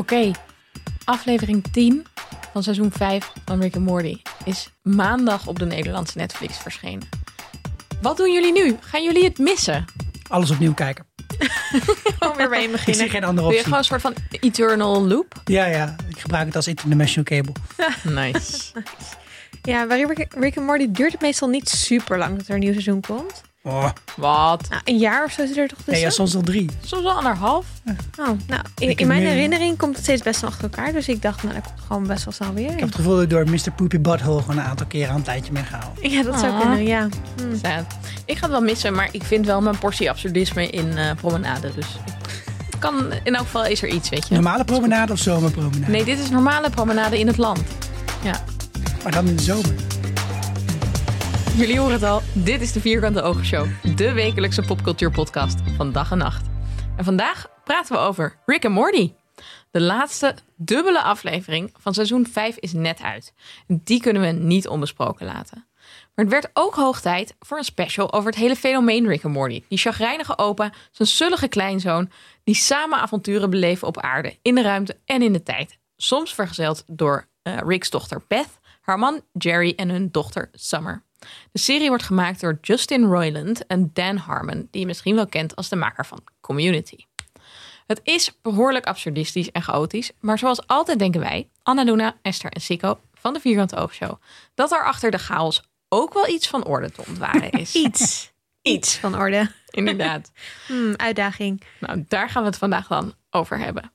Oké, aflevering 10 van seizoen 5 van Rick and Morty is maandag op de Nederlandse Netflix verschenen. Wat doen jullie nu? Gaan jullie het missen? Alles opnieuw kijken. Gewoon weer bij Ik beginnen. zie geen andere Doe je optie. gewoon een soort van eternal loop? Ja, ja. Ik gebruik het als interdimensional cable. Nice. Ja, bij Rick, Rick and Morty duurt het meestal niet super lang dat er een nieuw seizoen komt. Oh, Wat? Nou, een jaar of zo zit er toch tussen? nee, ja, soms al drie. Soms wel anderhalf. Oh, nou, in, mijn herinnering komt het steeds best wel achter elkaar. Dus ik dacht, nou, dat komt gewoon best wel snel weer. Ik heb het gevoel dat ik door Mr. Poopy Butthole gewoon een aantal keren aan het lijntje ben gehaald. Ja, dat zou Ah. kunnen, ja. Hm. Sad. Ik ga het wel missen, maar ik vind wel mijn portie absurdisme in eh, promenade. Dus ik kan, in elk geval is er iets, weet je. Normale promenade of zomerpromenade? Nee, dit is normale promenade in het land. Ja. Maar dan in de zomer. Jullie horen het al, dit is de Vierkante Ogen Show. De wekelijkse popcultuurpodcast van dag en nacht. En vandaag praten we over Rick and Morty. De laatste dubbele aflevering van seizoen 5 is net uit. En die kunnen we niet onbesproken laten. Maar het werd ook hoog tijd voor een special over het hele fenomeen Rick and Morty. Die chagrijnige opa, zijn sullige kleinzoon... die samen avonturen beleven op aarde, in de ruimte en in de tijd. Soms vergezeld door eh, Rick's dochter Beth, haar man Jerry en hun dochter Summer. De serie wordt gemaakt door Justin Roiland en Dan Harmon, die je misschien wel kent als de maker van Community. Het is behoorlijk absurdistisch en chaotisch, maar zoals altijd denken wij, Annaluna, Esther en Sico van de Vierkante Oogshow, dat er achter de chaos ook wel iets van orde te ontwaren is. Iets. Iets van orde. Inderdaad. Hm, uitdaging. Nou, daar gaan we het vandaag dan over hebben.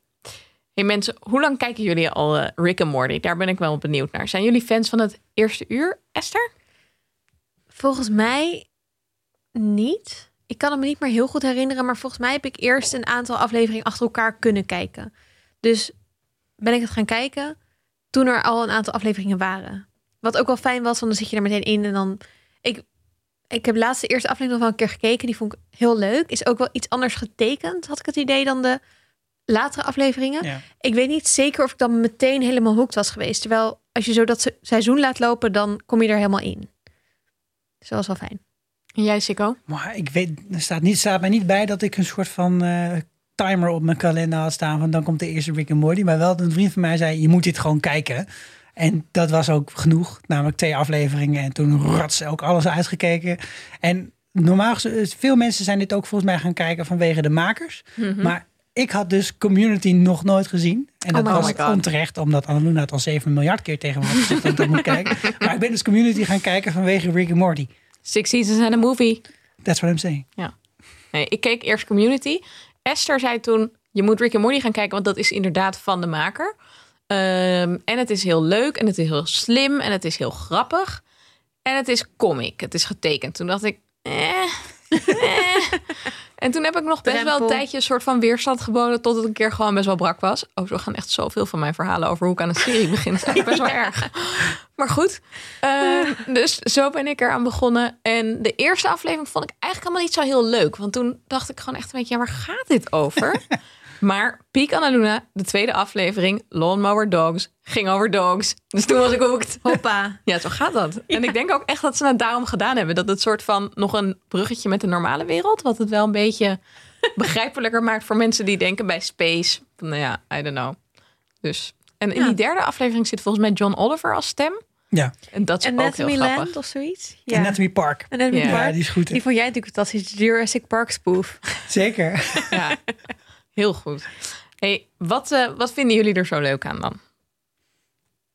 Hey mensen, hoe lang kijken jullie al eh, Rick and Morty? Daar ben ik wel benieuwd naar. Zijn jullie fans van het eerste uur, Esther? Volgens mij niet. Ik kan het me niet meer heel goed herinneren, maar volgens mij heb ik eerst een aantal afleveringen achter elkaar kunnen kijken. Dus ben ik het gaan kijken toen er al een aantal afleveringen waren. Wat ook wel fijn was, want dan zit je er meteen in en dan... Ik, ik heb laatst de eerste aflevering nog wel een keer gekeken. Die vond ik heel leuk. Is ook wel iets anders getekend, had ik het idee, dan de latere afleveringen. Ja. Ik weet niet zeker of ik dan meteen helemaal hooked was geweest. Terwijl als je zo dat se- seizoen laat lopen, dan kom je er helemaal in. Dus dat was wel fijn. En jij, Sico? Maar ik weet, er staat, niet, staat mij niet bij dat ik een soort van eh, timer op mijn kalender had staan. Van dan komt de eerste Rick and Morty. Maar wel dat een vriend van mij zei, je moet dit gewoon kijken. En dat was ook genoeg. Namelijk twee afleveringen. En toen rats ook alles uitgekeken. En normaal, veel mensen zijn dit ook volgens mij gaan kijken vanwege de makers. Maar ik had dus Community nog nooit gezien. En dat my was God. onterecht, omdat Annaluna het al 7 miljard keer tegen me had gezegd dat ik dat moet kijken. Maar ik ben dus Community gaan kijken vanwege Rick and Morty. Six Seasons and a Movie. That's what I'm saying. Nee, ik keek eerst Community. Esther zei toen, je moet Rick and Morty gaan kijken, want dat is inderdaad van de maker. Ehm, en het is heel leuk en het is heel slim en het is heel grappig. En het is comic, het is getekend. Toen dacht ik, eh, eh. En toen heb ik nog best wel een tijdje een soort van weerstand geboden... tot het een keer gewoon best wel brak was. Oh, zo gaan echt zoveel van mijn verhalen over hoe ik aan een serie begin. Dat is eigenlijk best wel erg. Maar goed, eh, dus zo ben ik eraan begonnen. En de eerste aflevering vond ik eigenlijk helemaal niet zo heel leuk. Want toen dacht ik gewoon echt een beetje, ja, waar gaat dit over? maar Piek Annaluna, de tweede aflevering, Lawnmower Dogs, ging over dogs. Dus toen was ik hooked. Hoppa. Ja, zo gaat dat. En ik denk ook echt dat ze het daarom gedaan hebben. Dat het soort van nog een bruggetje met de normale wereld. Wat het wel een beetje begrijpelijker maakt voor mensen die denken bij space. Van, nou ja, I don't know. Dus. En in Ja. die derde aflevering zit volgens mij John Oliver als stem. Ja. En dat is ook heel grappig. Land of zoiets? Ja. Anatomy Park. Anatomy Ja. Ja, Park. die is goed. hè? Die vond jij natuurlijk fantastisch. Jurassic Park spoof. Zeker. Ja, heel goed. Hey, wat, eh, wat vinden jullie er zo leuk aan dan?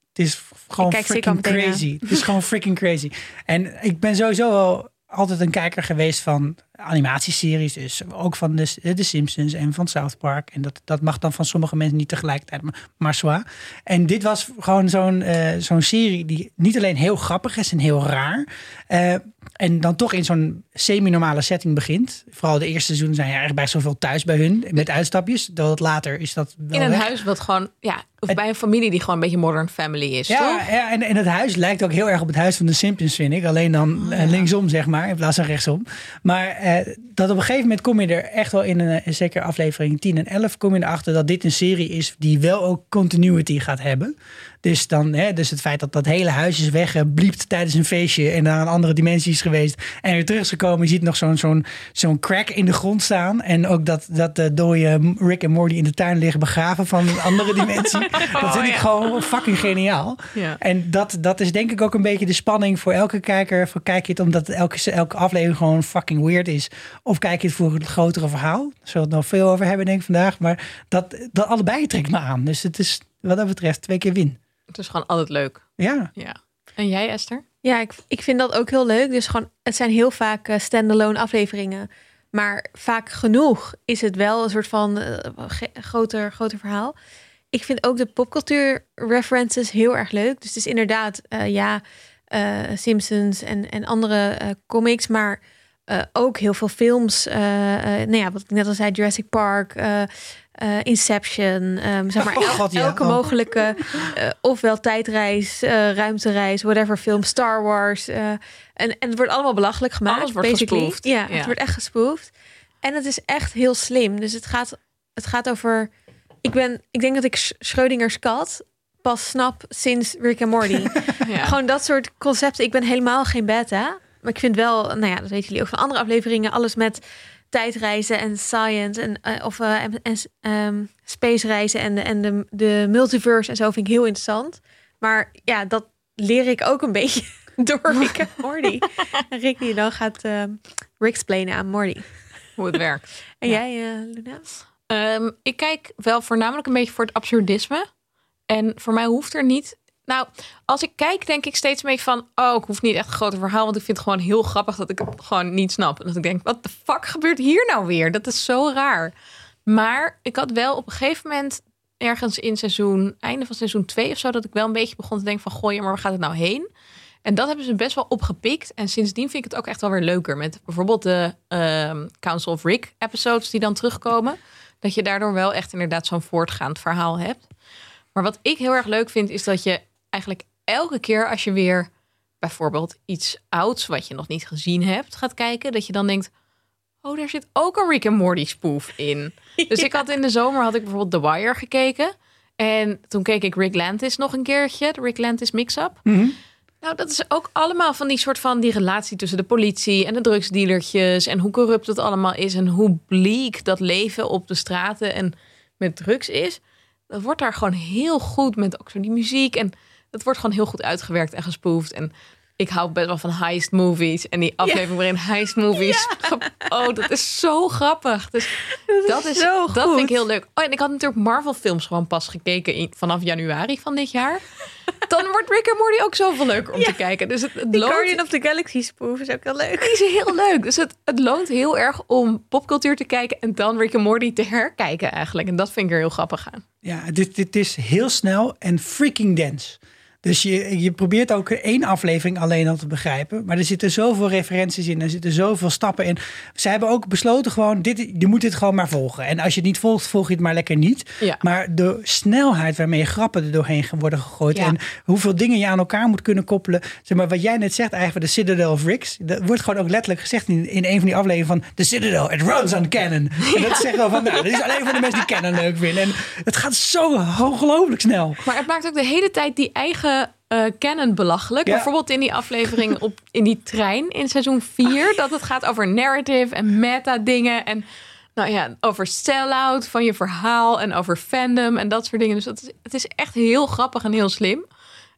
Het is gewoon freaking crazy. Het is gewoon freaking crazy. En ik ben sowieso wel altijd een kijker geweest van animatieseries. Dus ook van de, de Simpsons en van South Park. En dat, dat mag dan van sommige mensen niet tegelijkertijd, maar, maar zwaar. En dit was gewoon zo'n eh, zo'n serie die niet alleen heel grappig is en heel raar. eh, en dan toch in zo'n semi-normale setting begint. Vooral de eerste seizoen zijn er echt best zoveel thuis bij hun. Met uitstapjes. Dat later is dat wel In een weg. huis wat gewoon, ja, of bij een familie die gewoon een beetje modern family is, Ja, toch? ja en, en het huis lijkt ook heel erg op het huis van de Simpsons, vind ik. Alleen dan Oh, eh, linksom, zeg maar, in plaats van rechtsom. Maar eh, dat op een gegeven moment kom je er echt wel in, een, zeker aflevering 10 en 11, kom je erachter dat dit een serie is die wel ook continuity gaat hebben. Dus, dan, hè, dus het feit dat dat hele huis is weggebliept tijdens een feestje en naar een andere dimensie is geweest en weer terug is gekomen. Je ziet nog zo'n zo'n zo'n crack in de grond staan. En ook dat, dat de dode Rick en Morty in de tuin liggen begraven van een andere dimensie. dat vind ik ja. gewoon fucking geniaal. Ja. En dat, dat is denk ik ook een beetje de spanning voor elke kijker. Voor kijk je het omdat elke, elke aflevering gewoon fucking weird is. Of kijk je het voor het grotere verhaal. Daar zullen we het nog veel over hebben denk ik vandaag. Maar dat, dat allebei trekt me aan. Dus het is wat dat betreft twee keer win. Het is gewoon altijd leuk. Ja. Ja. En jij, Esther? Ja, ik, ik vind dat ook heel leuk. Dus gewoon, het zijn heel vaak eh, standalone afleveringen. Maar vaak genoeg is het wel een soort van eh, groter, groter verhaal. Ik vind ook de popcultuur references heel erg leuk. Dus het is inderdaad, eh, ja, eh, Simpsons en, en andere eh, comics, maar eh, ook heel veel films. eh, eh, nou ja, wat ik net al zei, Jurassic Park, eh, Inception, ehm, zeg maar, Oh, el- God, ja. elke Oh. mogelijke, eh, ofwel tijdreis, eh, ruimtereis, whatever film, Star Wars. en, en het wordt allemaal belachelijk gemaakt. Alles wordt basically. Ja, Ja. het wordt echt gespoofd. En het is echt heel slim. Dus het gaat, het gaat over. Ik, ben, ik denk dat ik Sch- Schrödingers kat pas snap sinds Rick en Morty. Ja. Gewoon dat soort concepten. Ik ben helemaal geen beta. Maar ik vind wel, nou ja, dat weten jullie ook van andere afleveringen, alles met tijdreizen en science en eh, of eh, en, en ehm, space reizen en de, en de, de multiverse en zo vind ik heel interessant. Maar ja, dat leer ik ook een beetje door Rick en Morty. en Rick die dan gaat ehm Rick aan Morty. Hoe het werkt. En Ja. jij, eh, Luna? Ehm, ik kijk wel voornamelijk een beetje voor het absurdisme. En voor mij hoeft er niet. Nou, als ik kijk, denk ik steeds beetje van: oh, ik hoef niet echt een groot verhaal. Want ik vind het gewoon heel grappig dat ik het gewoon niet snap. Dat ik denk: wat de fuck gebeurt hier nou weer? Dat is zo raar. Maar ik had wel op een gegeven moment, ergens in seizoen, einde van seizoen 2 of zo, dat ik wel een beetje begon te denken: van goh, maar waar gaat het nou heen? En dat hebben ze best wel opgepikt. En sindsdien vind ik het ook echt wel weer leuker. Met bijvoorbeeld de ehm, Council of Rick episodes die dan terugkomen. Dat je daardoor wel echt inderdaad zo'n voortgaand verhaal hebt. Maar wat ik heel erg leuk vind, is dat je eigenlijk elke keer als je weer bijvoorbeeld iets ouds wat je nog niet gezien hebt gaat kijken, dat je dan denkt: Oh, daar zit ook een Rick en Morty spoof in. Dus ik had in de zomer had ik bijvoorbeeld The Wire gekeken. En toen keek ik Rick Lantis nog een keertje, de Rick Lantis mix-up. Mhm. Nou, dat is ook allemaal van die soort van die relatie tussen de politie en de drugsdealertjes en hoe corrupt het allemaal is en hoe bleek dat leven op de straten en met drugs is. Dat wordt daar gewoon heel goed met ook zo die muziek en dat wordt gewoon heel goed uitgewerkt en gespoefd en ik hou best wel van heist movies en die aflevering waarin heist movies. Oh, dat is zo grappig. Dus dat is zo dat goed. vind ik heel leuk. Oh, en ik had natuurlijk Marvel films gewoon pas gekeken in, vanaf januari van dit jaar. Dan wordt Rick en Morty ook zoveel leuker om te kijken. Dus het, het Die loont Guardian of the Galaxy spoof is ook heel leuk. die is heel leuk. Dus het, het loont heel erg om popcultuur te kijken en dan Rick en Morty te herkijken eigenlijk. En dat vind ik er heel grappig aan. Ja, dit, dit is heel snel en freaking dense. Dus je, je probeert ook één aflevering alleen al te begrijpen. Maar er zitten zoveel referenties in. Er zitten zoveel stappen in. Ze hebben ook besloten gewoon, dit, je moet dit gewoon maar volgen. En als je het niet volgt, volg je het maar lekker niet. Ja. Maar de snelheid waarmee grappen er doorheen worden gegooid. Ja. En hoeveel dingen je aan elkaar moet kunnen koppelen. Zeg maar, wat jij net zegt eigenlijk, de Citadel of Ricks. Dat wordt gewoon ook letterlijk gezegd in, in een van die afleveringen van... The Citadel, it runs on canon. En dat zeggen we van, nou, dit is alleen voor de mensen die canon leuk vinden. En het gaat zo ongelooflijk snel. Maar het maakt ook de hele tijd die eigen eh canon belachelijk. Ja. Bijvoorbeeld in die aflevering op, in die trein in seizoen 4. Dat het gaat over narrative en meta dingen. En nou ja, over sell-out van je verhaal. En over fandom en dat soort dingen. Dus dat is, het is echt heel grappig en heel slim.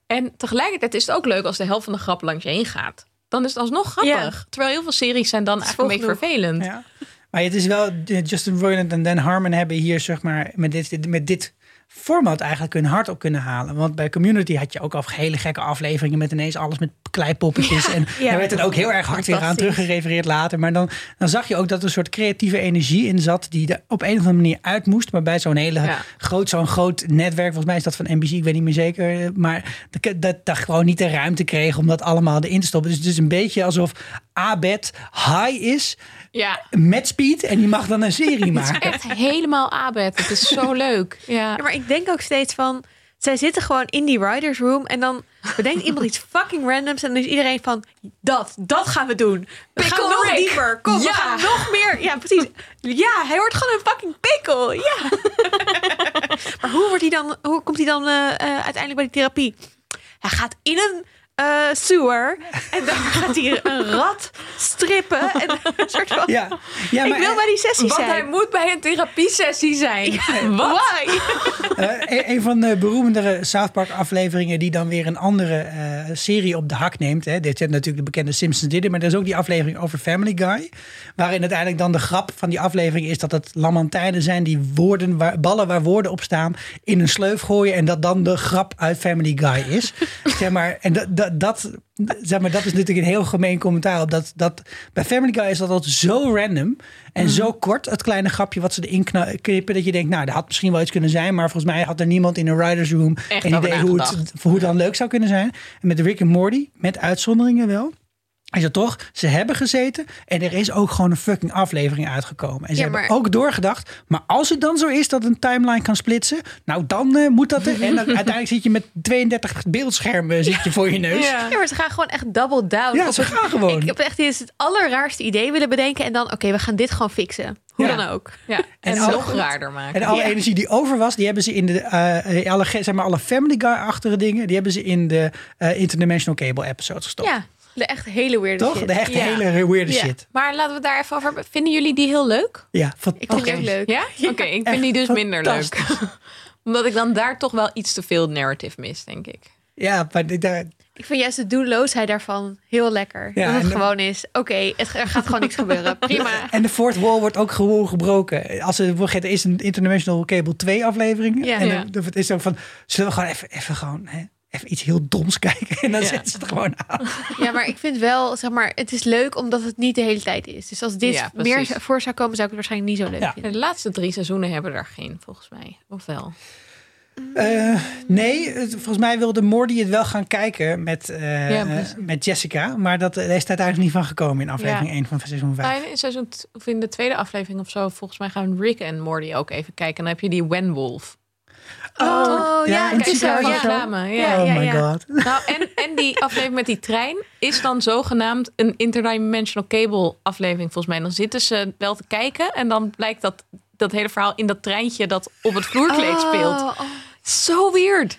En tegelijkertijd is het ook leuk als de helft van de grap langs je heen gaat. Dan is het alsnog grappig. Terwijl heel veel series zijn dan eigenlijk een beetje vervelend. Ja. Maar het is wel, eh, Justin Roiland en Dan Harmon hebben hier zeg maar met dit, met dit format eigenlijk hun hart op kunnen halen. Want bij Community had je ook al hele gekke afleveringen met ineens alles met kleipoppetjes. en ja. daar werd het ook heel erg hard weer aan teruggerefereerd later. Maar dan, dan zag je ook dat er een soort creatieve energie in zat die er op een of andere manier uit moest. Maar bij zo'n hele Ja. groot, zo'n groot netwerk, volgens mij is dat van NBC, ik weet niet meer zeker. Maar dat, dat, dat gewoon niet de ruimte kreeg om dat allemaal erin te stoppen. Dus het is een beetje alsof Abed high is Ja, met Speed en die mag dan een serie het is maken. echt helemaal abed. Het is zo leuk. Ja. Ja, maar ik denk ook steeds van... Zij zitten gewoon in die writers room en dan bedenkt iemand iets fucking randoms en dan is iedereen van dat, dat gaan we doen. We gaan nog Rick. dieper. Kom, we Ja. gaan nog meer. Ja, precies. Ja, hij wordt gewoon een fucking pikkel. Ja. maar hoe wordt hij dan, hoe komt hij dan eh, eh, uiteindelijk bij die therapie? Hij gaat in een eh, sewer en dan gaat hij een rat strippen. En een soort van, Ja, ja ik wil bij die sessie Want zijn. hij moet bij een therapiesessie zijn. Wat? Why? Eh, een, een van de beroemdere South Park afleveringen die dan weer een andere eh, serie op de hak neemt. Hè. Dit zijn natuurlijk de bekende Simpsons deden, maar er is ook die aflevering over Family Guy. Waarin uiteindelijk dan de grap van die aflevering is dat het lamantijnen zijn die woorden waar, ballen waar woorden op staan in een sleuf gooien. En dat dan de grap uit Family Guy is. zeg maar, en dat, dat, dat, zeg maar, dat is natuurlijk een heel gemeen commentaar op. Dat, dat, bij Family Guy is dat altijd zo random en zo kort, het kleine grapje wat ze erin knippen. Dat je denkt, nou, dat had misschien wel iets kunnen zijn. Maar volgens mij had er niemand in een writer's room Echt een idee hoe het, hoe het dan leuk zou kunnen zijn. En met Rick en Morty, met uitzonderingen wel. Is het toch, ze hebben gezeten en er is ook gewoon een fucking aflevering uitgekomen. En ze Ja, hebben ook doorgedacht, maar als het dan zo is dat een timeline kan splitsen, nou dan eh, moet dat er. En dan, uiteindelijk zit je met 32 beeldschermen zit je voor je neus. Ja. Ja, maar ze gaan gewoon echt double down. Ja, op ze het- gaan gewoon. Ik heb echt eens het allerraarste idee willen bedenken. En dan, oké, we gaan dit gewoon fixen. Hoe Ja. dan ook. Ja, en, En nog raarder maken. En alle Ja. energie die over was, die hebben ze in de eh, alle, zeg maar, alle Family Guy-achtige dingen, die hebben ze in de eh, Interdimensional Cable episodes gestopt. Ja, de echt hele weirde Toch? shit. De echt Ja. hele weirde Ja. shit. Maar laten we het daar even over hebben. Vinden jullie die heel leuk? Ja, Ik vind die fantastisch. ook leuk. Ja? Oké, ik vind die dus minder leuk. fantastisch. Omdat ik dan daar toch wel iets te veel narrative mis, denk ik. Ja, maar daar, Ik vind juist de doelloosheid daarvan heel lekker. Ja, dat het de- gewoon is, oké, het er gaat gewoon niks gebeuren. Prima. En de fourth wall wordt ook gewoon gebroken. Als er, er is een International Cable 2 aflevering. Ja. en Ja. dan- is ook van, zullen we gewoon even, even gewoon... Hè, Even iets heel doms kijken en dan Ja. zetten ze het gewoon aan. Ja, maar ik vind wel, zeg maar, het is leuk omdat het niet de hele tijd is. Dus als dit Ja, meer voor zou komen, zou ik het waarschijnlijk niet zo leuk Ja. vinden. De laatste drie seizoenen hebben er geen, volgens mij. Of wel? Eh, nee, het- volgens mij wilde Mordy het wel gaan kijken met, eh, Ja, met Jessica. Maar dat daar is het uiteindelijk niet van gekomen in aflevering Ja. 1 van seizoen 5. Nou, in, seizoen of in de tweede aflevering of zo, volgens mij gaan Rick en Morty ook even kijken. En dan heb je die Wenwolf. Oh, ja, in kijk, zo, ja. reclame. Ja. Ja, oh ja, my ja. god. Nou, en, en die aflevering met die trein is dan zogenaamd een interdimensional cable aflevering volgens mij. Dan zitten ze wel te kijken en dan blijkt dat dat hele verhaal in dat treintje dat op het vloerkleed speelt. Oh, oh. Zo weird.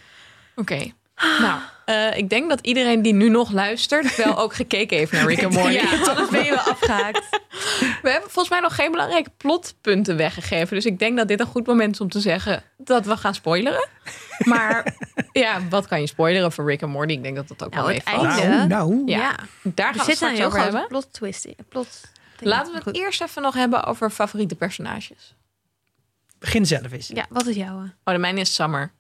Oké. Nou, eh, ik denk dat iedereen die nu nog luistert wel ook gekeken heeft naar Rick en Morty. Ja, anders ben je wel afgehaakt. We hebben volgens mij nog geen belangrijke plotpunten weggegeven. Dus ik denk dat dit een goed moment is om te zeggen dat we gaan spoileren. Maar ja, wat kan je spoileren voor Rick en Morty? Ik denk dat dat ook Nou, wel einde. Nou, nou. Ja, Ja. daar gaan we een straks over hebben. plot twist. Plot Laten we het Goed. eerst even nog hebben over favoriete personages. Begin zelf eens. Ja, wat is jouw? Oh, de mijne is Summer.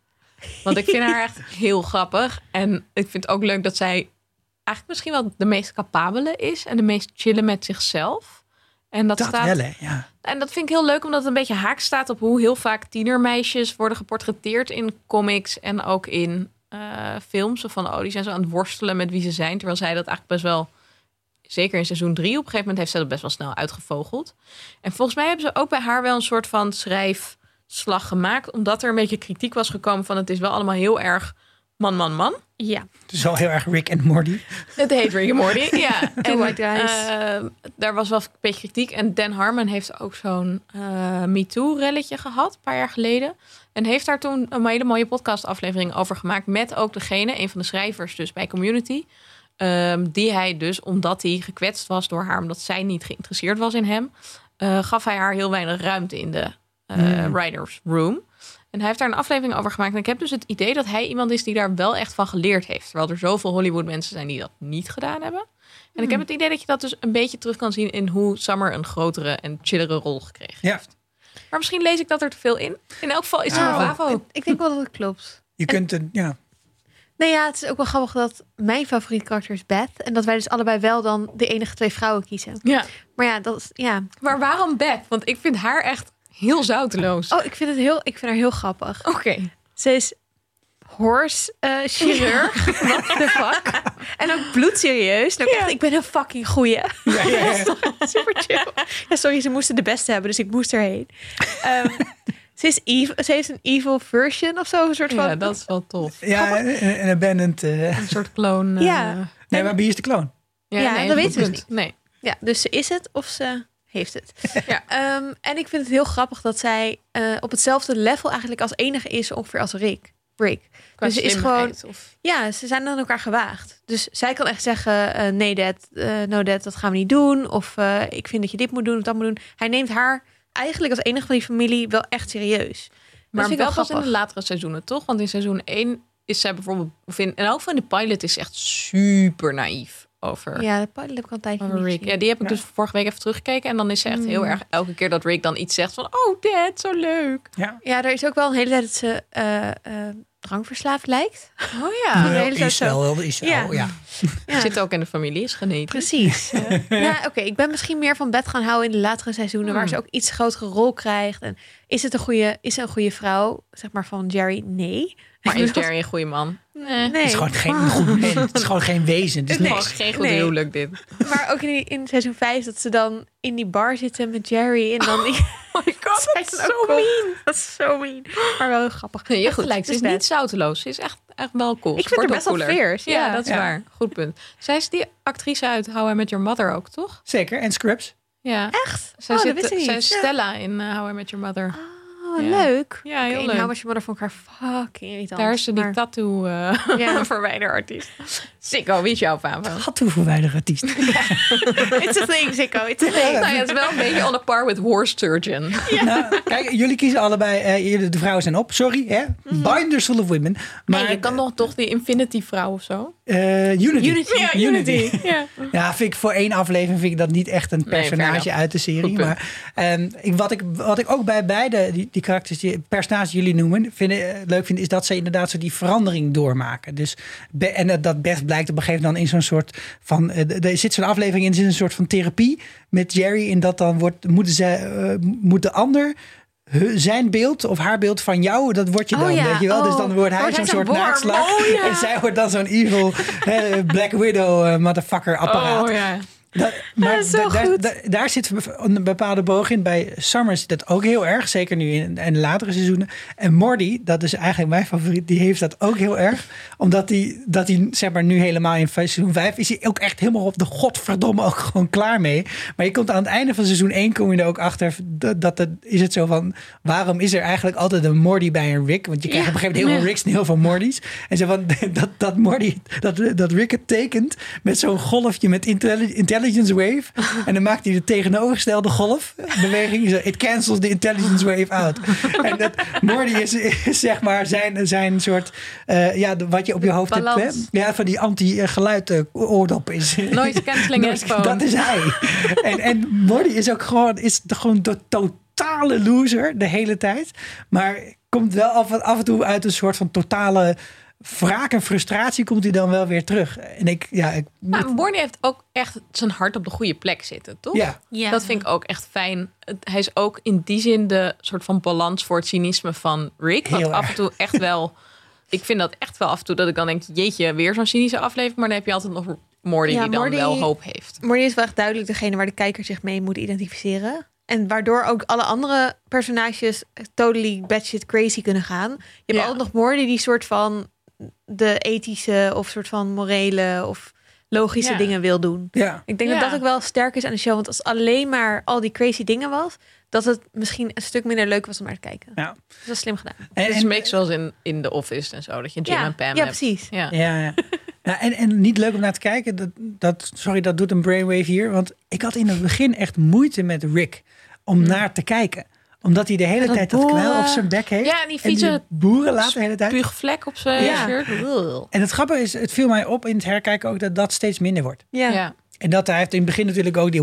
Want ik vind haar echt heel grappig. En ik vind het ook leuk dat zij eigenlijk misschien wel de meest capabele is. En de meest chillen met zichzelf. En dat, Dat staat, wel, hè? Ja. En dat vind ik heel leuk, omdat het een beetje haak staat op hoe heel vaak tienermeisjes worden geportretteerd in comics en ook in eh, films. Zo van, oh, die zijn zo aan het worstelen met wie ze zijn. Terwijl zij dat eigenlijk best wel, zeker in seizoen drie, op een gegeven moment heeft zij dat best wel snel uitgevogeld. En volgens mij hebben ze ook bij haar wel een soort van schrijfslag gemaakt, omdat er een beetje kritiek was gekomen van het is wel allemaal heel erg man, man, man. Ja. Het is wel heel erg Rick en Morty. Het heet Rick and Morty, ja. Guys. eh, daar was wel een beetje kritiek. En Dan Harmon heeft ook zo'n eh MeToo-relletje gehad, een paar jaar geleden. En heeft daar toen een hele mooie podcastaflevering over gemaakt. Met ook degene, een van de schrijvers dus bij Community. ehm, die hij dus, omdat hij gekwetst was door haar... omdat zij niet geïnteresseerd was in hem... eh, gaf hij haar heel weinig ruimte in de eh, writers room. En hij heeft daar een aflevering over gemaakt. En ik heb dus het idee dat hij iemand is die daar wel echt van geleerd heeft. Terwijl er zoveel Hollywood mensen zijn die dat niet gedaan hebben. En ik heb het idee dat je dat dus een beetje terug kan zien in hoe Summer een grotere en chillere rol gekregen Ja. heeft. Maar misschien lees ik dat er te veel in. In elk geval is het Nou, een Bravo. Ik denk wel dat het klopt. Je kunt een, ja. Nee, ja, het is ook wel grappig dat mijn favoriete karakter is Beth. En dat wij dus allebei wel dan de enige twee vrouwen kiezen. Ja. Maar ja, dat is, ja. Maar waarom Beth? Want ik vind haar echt heel zouteloos. Oh, ik vind, het heel, ik vind haar heel grappig. Oké. Ze is horse eh, chirurg. What the fuck? En ook bloedserieus. En ook echt, ik ben een fucking goeie. Ja, ja, ja. Super chill. Ja, sorry, ze moesten de beste hebben, dus ik moest erheen. Ehm, ze, is evil, ze heeft een evil version of zo. Een soort van... Ja, dat is wel tof. Ja, en, en abandoned. eh Een soort clone. eh, Ja. nee, maar wie is de kloon? Ja, dat een weten we punt. Nee. Ja, dus ze is het of ze heeft het. Ja. Ehm, en ik vind het heel grappig dat zij eh, op hetzelfde level eigenlijk als enige is ongeveer als Rick. Rick. Qua Dus ze is Of... Ja, ze zijn aan elkaar gewaagd. Dus zij kan echt zeggen: eh, nee, dad, eh, no, dad, dat gaan we niet doen. Of ik vind dat je dit moet doen of dat moet doen. Hij neemt haar eigenlijk als enige van die familie wel echt serieus. Maar vind ik wel wel pas in de latere seizoenen, toch? Want in seizoen 1 is zij bijvoorbeeld... Of in, en ook van de pilot is echt super naïef over, Ja, de pilot heb ik al een tijdje over niet Rick. Ja, die heb ik Ja. dus vorige week even teruggekeken. En dan is ze echt heel Mm. erg... Elke keer dat Rick dan iets zegt van... Oh, dad, zo leuk. Ja. Ja, er is ook wel een hele tijd dat ze eh, eh, drankverslaafd lijkt. Oh Ja. ja. de hele tijd is zo. wel, is wel, Ja. ja. Ja. Zit ook in de familie, is genetisch. Precies. ja, oké. Ik ben misschien meer van bed gaan houden in de latere seizoenen, waar Hmm. ze ook iets grotere rol krijgt. En is het een goede, is ze een goede vrouw, zeg maar van Jerry? Nee. Maar is Jerry een goede man? Nee. Nee. Het is gewoon geen goed mens. Het is gewoon geen wezen. Het is geen goed Nee. huwelijk dit. Maar ook in, die- in seizoen 5 dat ze dan in die bar zitten met Jerry en dan die. Oh my god, dat is zo mean. Dat is zo mean. Maar wel heel grappig. Nee, je hebt gelijk. Ze het is niet zouteloos. Ze is echt, echt wel cool. Ik vind haar best wel cooler. fierce. Ja, Ja. dat is Ja. waar. Goed punt. Zij is die actrice uit How I Met Your Mother ook, toch? Zeker. En Scrubs. Ja. Echt? Zij, oh, zit, dat wist ik zij is Stella in uh, How I Met Your Mother. Oh, Ja. leuk. Ja, heel Oké, leuk. Nou, was je moeder vond ik haar fucking irritant. Daar is ze die Maar- tattoo uh, Ja. verwijderartiest. Sikko, wie is jouw favo? Had toe voor weinig artiest. It's a thing, Zico. It's a thing. Nou ja, het is wel een beetje on a par with Horse Surgeon. Nou, kijk, jullie kiezen allebei. eh, de vrouwen zijn op. Sorry, hè? Binders full of women. Maar Nee, je kan nog toch die Infinity vrouw of zo? eh, Unity. Unity. Ja. Ja, vind ik voor één aflevering vind ik dat niet echt een personage uit de serie. Maar ehm, ik, wat, ik, wat ik ook bij beide die, die karakters, die personages die jullie noemen, vind, eh, leuk vind, is dat ze inderdaad zo die verandering doormaken. Dus, be- en dat, dat best blijkt op een gegeven moment dan in zo'n soort van. eh, er zit zo'n aflevering in, er zit een soort van therapie met Jerry. En dat dan wordt, moeten ze, eh, moet de ander. Zijn beeld of haar beeld van jou, dat word je Oh dan, ja, weet je wel. Dus oh. dan wordt hij Wordt zo'n hij soort zo'n worm. naakslag. Oh ja. En zij wordt dan zo'n evil eh, Black Widow eh, motherfucker apparaat. Oh ja. Dat, maar dat da- daar- goed. da- daar zit een bepaalde boog in. Bij Summer zit dat ook heel erg. Zeker nu in, de latere seizoenen. En Morty, dat is eigenlijk mijn favoriet. Die heeft dat ook heel erg. Omdat hij, dat hij zeg maar nu helemaal in seizoen 5 is hij ook echt helemaal op de godverdomme ook gewoon klaar mee. Maar je komt aan het einde van seizoen 1 kom je er ook achter. Dat, dat is het zo van, waarom is er eigenlijk altijd een Morty bij een Rick? Want je krijgt Ja. op een gegeven moment heel veel Ricks en heel veel Mortys. En zo van, dat, dat Morty, dat, dat Rick het tekent met zo'n golfje met intelli- intelligence wave. En dan maakt hij de tegenovergestelde golfbeweging. It cancels the intelligence wave out. En dat Morty is, is zeg maar zijn, zijn soort, eh, ja, wat je op je hoofd hebt. Hè? Ja, van die anti-geluid eh, oordop is. Noise cancelling headphone. Dat is hij. en, en Morty is ook gewoon, is de, gewoon de totale loser de hele tijd. Maar komt wel af, af en toe uit een soort van totale wraak en frustratie komt hij dan wel weer terug. En ik, ja, ik, Maar heeft ook echt zijn hart op de goede plek zitten, toch? ja, Ja. Dat vind ik ook echt fijn. Hij is ook in die zin de soort van balans voor het cynisme van Rick. Wat Heel af en toe echt wel... Ik vind dat echt wel af en toe dat ik dan denk... Jeetje, weer zo'n cynische aflevering. Maar dan heb je altijd nog Morty Ja, die dan Morty- wel hoop heeft. Morty is wel echt duidelijk degene waar de kijker zich mee moet identificeren. En waardoor ook alle andere personages totally batshit crazy kunnen gaan. Je hebt Ja. altijd nog Morty die soort van de ethische of soort van morele of logische Ja. dingen wil doen. ja. Ik denk Ja. dat dat ook wel sterk is aan de show. Want als alleen maar al die crazy dingen was, dat het misschien een stuk minder leuk was om naar te kijken. Ja. Dus dat is slim gedaan. En, Het is en- een beetje zoals in, in The Office en zo. Dat je Jim ja, en Pam ja hebt. precies. Ja. Ja, ja. ja en, en niet leuk om naar te kijken. Dat, dat, sorry, dat doet een brainwave hier. Want ik had in het begin echt moeite met Rick om naar te kijken. Omdat hij de hele dat tijd dat boeren. op zijn bek heeft. Ja, en die fietsen boeren laat de hele tijd. Puugvlek op zijn Ja. shirt. Ugh. En het grappige is, het viel mij op in het herkijken ook dat dat steeds minder wordt. Ja. Ja. En dat hij heeft in het begin natuurlijk ook die.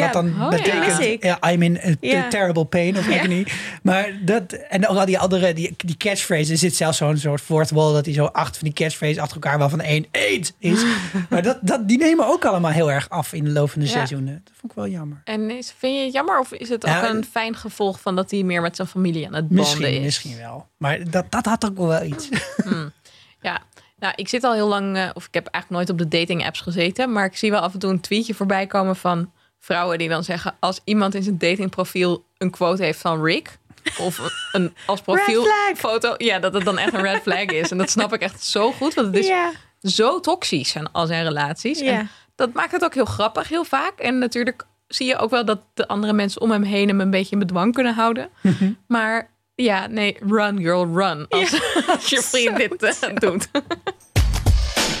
Wat dan Oh, ja. betekent, ja, I'm in a Ja. terrible pain of agony. Maar dat, en ook al die andere, die, die catchphrase, er zit zelfs zo'n soort fourth wall, dat hij zo acht van die catchphrases achter elkaar, waarvan één AIDS is. maar dat, dat, die nemen ook allemaal heel erg af in de loop van de Ja. seizoenen. Dat vond ik wel jammer. En is, vind je het jammer of is het ook Ja, een fijn gevolg van dat hij meer met zijn familie aan het bonden Misschien, is? misschien wel. Maar dat, dat had ook wel iets. Ja, nou, ik zit al heel lang, eh, of ik heb eigenlijk nooit op de dating apps gezeten, maar ik zie wel af en toe een tweetje voorbij komen van vrouwen die dan zeggen: als iemand in zijn datingprofiel een quote heeft van Rick. Of een als profielfoto. Ja, dat het dan echt een red flag is. En dat snap ik echt zo goed. Want het is zo toxisch al zijn relaties. En dat maakt het ook heel grappig, heel vaak. En natuurlijk zie je ook wel dat de andere mensen om hem heen hem een beetje in bedwang kunnen houden. maar ja, nee, run girl, run. Als, als je vriend dit eh, doet.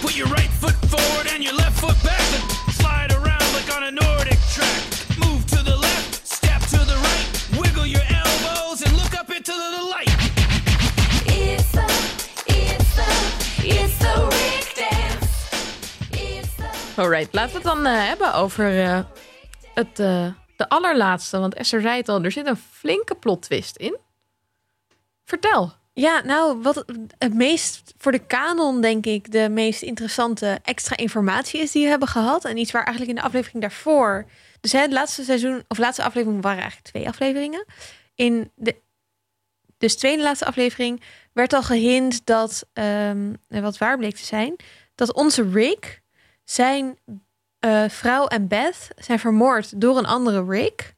Put your right foot forward and your left foot back. Then slide around like on a Nordic track. Move to the left, step to the right. Wiggle your elbows and look up into the light. It's the, it's the, it's the Rick Dance. It's the. Alright, laten we het dan eh, hebben over eh, het, eh, de allerlaatste. Want Esther zei het al, er zit een flinke plot twist in. Vertel. Ja, nou, wat het meest voor de kanon, denk ik, de meest interessante extra informatie is die we hebben gehad. En iets waar eigenlijk in de aflevering daarvoor. Dus hè, het laatste seizoen, of laatste aflevering waren eigenlijk twee afleveringen. In de dus tweede laatste aflevering werd al gehint dat, ehm, wat waar bleek te zijn, dat onze Rick, zijn eh, vrouw en Beth zijn vermoord door een andere Rick.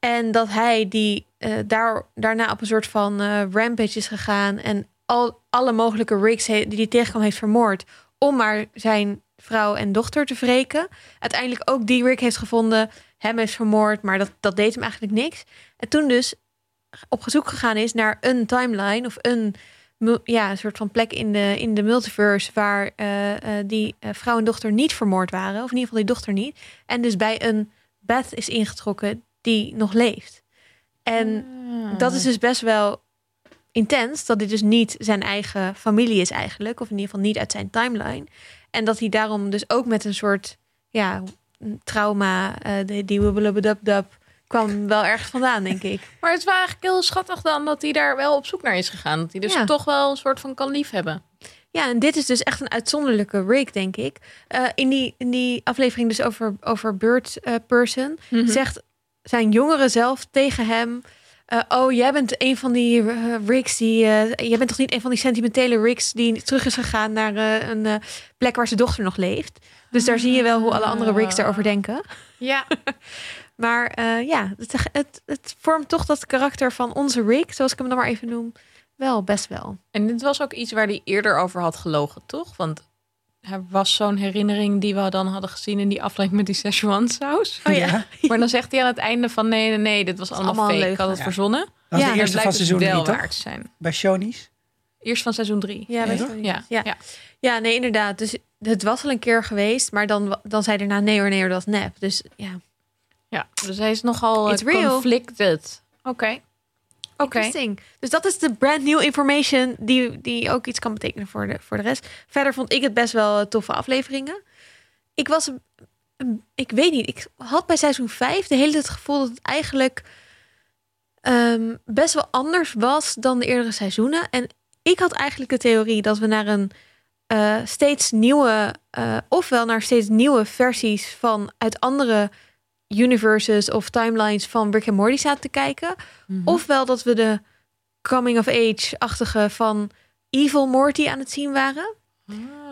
En dat hij die eh, daar, daarna op een soort van eh, rampage is gegaan. En al, alle mogelijke he- die hij tegenkwam heeft vermoord. Om maar zijn vrouw en dochter te wreken. Uiteindelijk ook die Rick heeft gevonden. Hem heeft vermoord. Maar dat, dat deed hem eigenlijk niks. En toen dus op zoek gegaan is naar een timeline. Of een, ja, een soort van plek in de, in de multiverse. Waar eh, die vrouw en dochter niet vermoord waren. Of in ieder geval die dochter niet. En dus bij een Beth is ingetrokken die nog leeft. En dat is dus best wel intens. Dat dit dus niet zijn eigen familie is eigenlijk. Of in ieder geval niet uit zijn timeline. En dat hij daarom dus ook met een soort ja, trauma, eh die, die wibbelubbedubbedub, kwam wel ergens vandaan, denk ik. Maar het is wel eigenlijk heel schattig dan dat hij daar wel op zoek naar is gegaan. Dat hij dus Ja. toch wel een soort van kan liefhebben. Ja, en dit is dus echt een uitzonderlijke Rick, denk ik. Eh, in, die, in die aflevering dus over, over Bird eh, Person... zegt zijn jongere zelf tegen hem... eh, oh, jij bent een van die eh, Ricks die... eh, jij bent toch niet een van die sentimentele Ricks... die terug is gegaan naar een plek waar zijn dochter nog leeft. Dus daar zie je wel hoe alle andere Ricks daarover denken. Ja. Maar ja, het, het, het vormt toch dat karakter van onze Rick... zoals ik hem dan maar even noem, wel best wel. En dit was ook iets waar hij eerder over had gelogen, toch? Want er was zo'n herinnering die we dan hadden gezien in die aflevering met die Szechuan saus. Oh ja. Maar dan zegt hij aan het einde van nee, nee, nee, dit was allemaal, fake. Ik had het Ja. verzonnen. Dat was Ja, de Het eerste van seizoen wel 3, waar toch? te zijn. Bij Shonies. Eerst van seizoen 3. Ja. Ja, Ja. ja. Ja, nee, inderdaad. Dus het was al een keer geweest, maar dan, dan zei hij daarna nee hoor, nee hoor, dat was nep. Dus ja, ja. Dus hij is nogal eh, It's real. conflicted. Oké. Oké. Dus dat is de brand new information die, die ook iets kan betekenen voor de, voor de rest. Verder vond ik het best wel eh, toffe afleveringen. Ik was, ik weet niet, ik had bij seizoen 5 de hele tijd het gevoel dat het eigenlijk ehm, best wel anders was dan de eerdere seizoenen. En ik had eigenlijk de theorie dat we naar een eh, steeds nieuwe, eh, ofwel naar steeds nieuwe versies van uit andere universes of timelines van Rick en Morty zaten te kijken. Mhm. Ofwel dat we de coming of age-achtige van Evil Morty aan het zien waren.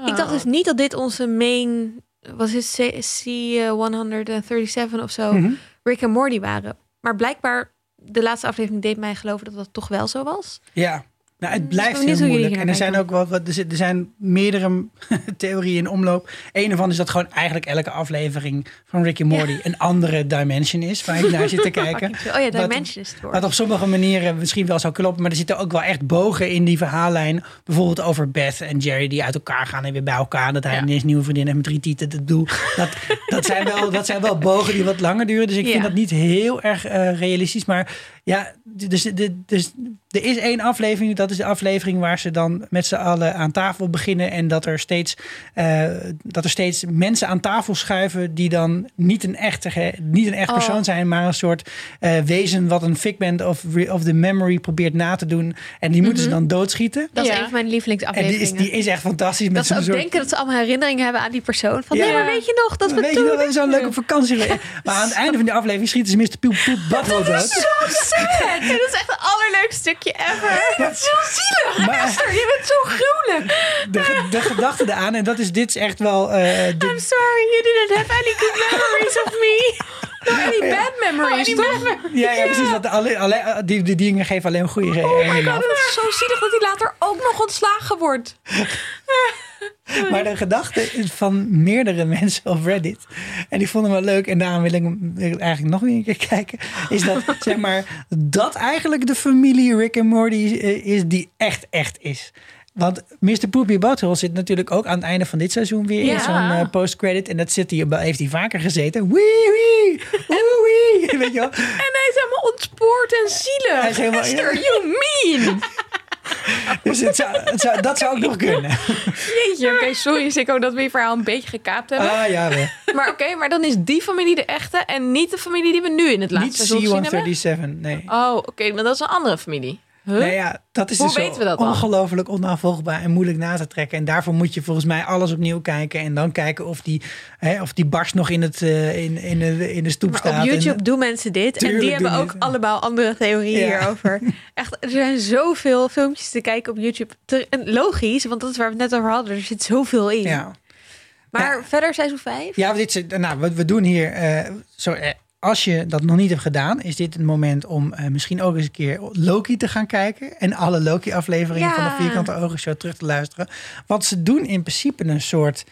Ik dacht dus niet dat dit onze main, was het C- C137 of zo, Mhm. Rick en Morty waren. Maar blijkbaar, de laatste aflevering deed mij geloven dat dat toch wel zo was. Ja. Nou, het blijft benieuwd heel moeilijk. En er zijn ook wel wat, er zijn meerdere theorieën in omloop. Een ervan is dat gewoon eigenlijk elke aflevering van Rick en Morty een andere dimension is waar je naar zit te kijken. Oh ja, Dimension is het woord. Wat op sommige manieren misschien wel zou kloppen, maar er zitten ook wel echt bogen in die verhaallijn. Bijvoorbeeld over Beth en Jerry die uit elkaar gaan en weer bij elkaar. Dat hij Ja. ineens een nieuwe vriendin heeft met drie tieten. Dat, doel. Dat, dat, zijn wel, dat zijn wel bogen die wat langer duren. Dus ik vind dat niet heel erg eh, realistisch. Maar ja, dus, dus, dus er is één aflevering. Dat is de aflevering waar ze dan met z'n allen aan tafel beginnen. En dat er steeds, eh, dat er steeds mensen aan tafel schuiven die dan niet een echte, niet een echt Oh. persoon zijn, maar een soort eh, wezen wat een figment of, of the memory probeert na te doen. En die moeten ze dan doodschieten. dat is Ja. een van mijn En die is, lievelingsafleveringen. die is echt fantastisch. Met dat ze zo'n ook soort, denken dat ze allemaal herinneringen hebben aan die persoon. Van Ja. nee, maar weet je nog dat we Weet je toen... wel, we zijn leuk op vakantie. Maar aan het einde van die aflevering schieten ze Mr. Poep Poep Butthole dood. Dat is echt het allerleukste stukje ever. Ja. Zo zielig. Maar- Esther, je bent zo gruwelijk. De, de gedachte eraan, en dat is, dit is echt wel... eh, I'm sorry, you didn't have any good memories of me. Die bad memories, toch? ja, ja, precies. Alle, alle, die, die dingen geven alleen goede Oh herinneringen af. Het is zo zielig dat hij later ook nog ontslagen wordt. Maar de gedachte is van meerdere mensen op Reddit. En die vonden me leuk. En daarom wil ik hem eigenlijk nog een keer kijken. Is dat, zeg maar, dat eigenlijk de familie Rick en Morty eh, is die echt, echt is. Want Mr. Poopy Butthole zit natuurlijk ook aan het einde van dit seizoen weer in zo'n eh, post-credit. En dat zit hij, heeft hij vaker gezeten. Wee wee, wee wee. Weet je wel? En hij is helemaal ontspoord en zielig. Hij is helemaal- Esther, you mean? Dus het zou, het zou, dat zou ook nog kunnen. Jeetje, oké, sorry Sikko dat we je verhaal een beetje gekaapt hebben. Ah ja, wel. Maar oké, maar dan is die familie de echte en niet de familie die we nu in het Niet laatste seizoen hebben. C-137, nee. Oh, oké, maar dat is een andere familie. Huh? Nou ja, dat is Hoe dus weten we dat ongelooflijk onafvolgbaar en moeilijk na te trekken. En daarvoor moet je volgens mij alles opnieuw kijken. En dan kijken of die, hè, of die barst nog in, het, eh, in, in, de, in de stoep Maar staat. op YouTube En, doen mensen dit. en die hebben ook allemaal andere theorieën Ja. hierover. Echt, er zijn zoveel filmpjes te kijken op YouTube. En logisch, want dat is waar we het net over hadden. Er zit zoveel in. ja. Maar verder seizoen 5? Ja, dit nou, wat we doen hier. eh, zo, eh, als je dat nog niet hebt gedaan, is dit het moment om eh, misschien ook eens een keer Loki te gaan kijken. En alle Loki-afleveringen Ja. van de Vierkante Ogen Show terug te luisteren. Want ze doen in principe een soort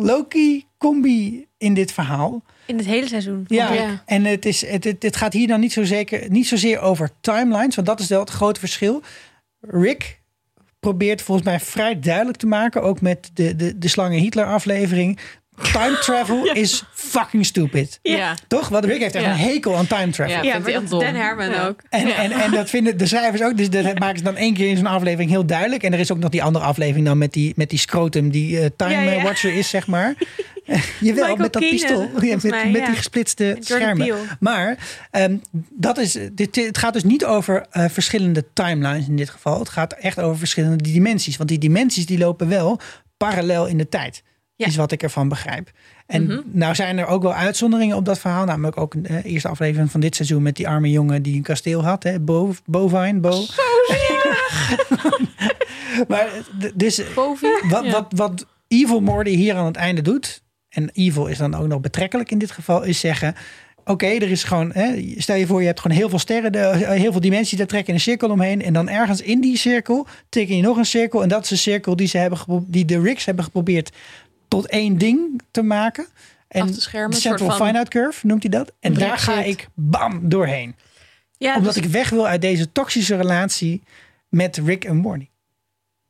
Kang-Loki-combi in dit verhaal. In het hele seizoen. Ja, Ja. en het, is, het, het, het gaat hier dan niet, zo zeker, niet zozeer over timelines, want dat is wel het grote verschil. Rick probeert volgens mij vrij duidelijk te maken, ook met de, de, de Slangen Hitler aflevering. Time travel is fucking stupid. Ja. Toch? Want Rick heeft echt Ja. een hekel aan time travel. Ja. Ja, dat echt Dan dom. Herman Ja. ook. En, en, en dat vinden de schrijvers ook. Dus dat maken ze dan één keer in zo'n aflevering heel duidelijk. En er is ook nog die andere aflevering dan met die, met die scrotum die eh, Time Ja, ja. Watcher is, zeg maar. Jawel, Michael met dat pistool. met, mij, met ja. die gesplitste Jordan schermen. Maar ehm, dat is, dit, het gaat dus niet over eh, verschillende timelines in dit geval. Het gaat echt over verschillende dimensies. Want die dimensies die lopen wel parallel in de tijd. Ja. Is wat ik ervan begrijp. En Mhm. nou zijn er ook wel uitzonderingen op dat verhaal. Namelijk ook een eh, eerste aflevering van dit seizoen met die arme jongen die een kasteel had. Hè? Bo, Bovine, Bo. Zo maar dus Boven. wat, Ja. wat, wat Evil Morty hier aan het einde doet, en Evil is dan ook nog betrekkelijk in dit geval, is zeggen: Oké, er is gewoon, hè, stel je voor, je hebt gewoon heel veel sterren, de, heel veel dimensies, daar trekken een cirkel omheen. En dan ergens in die cirkel teken je nog een cirkel. En dat is de cirkel die, ze hebben die de Ricks hebben geprobeerd tot één ding te maken. En schermen, de Central van- Finite Curve noemt hij dat. En daar ga ik bam doorheen. Ja, Omdat dus- ik weg wil uit deze toxische relatie met Rick en Morty.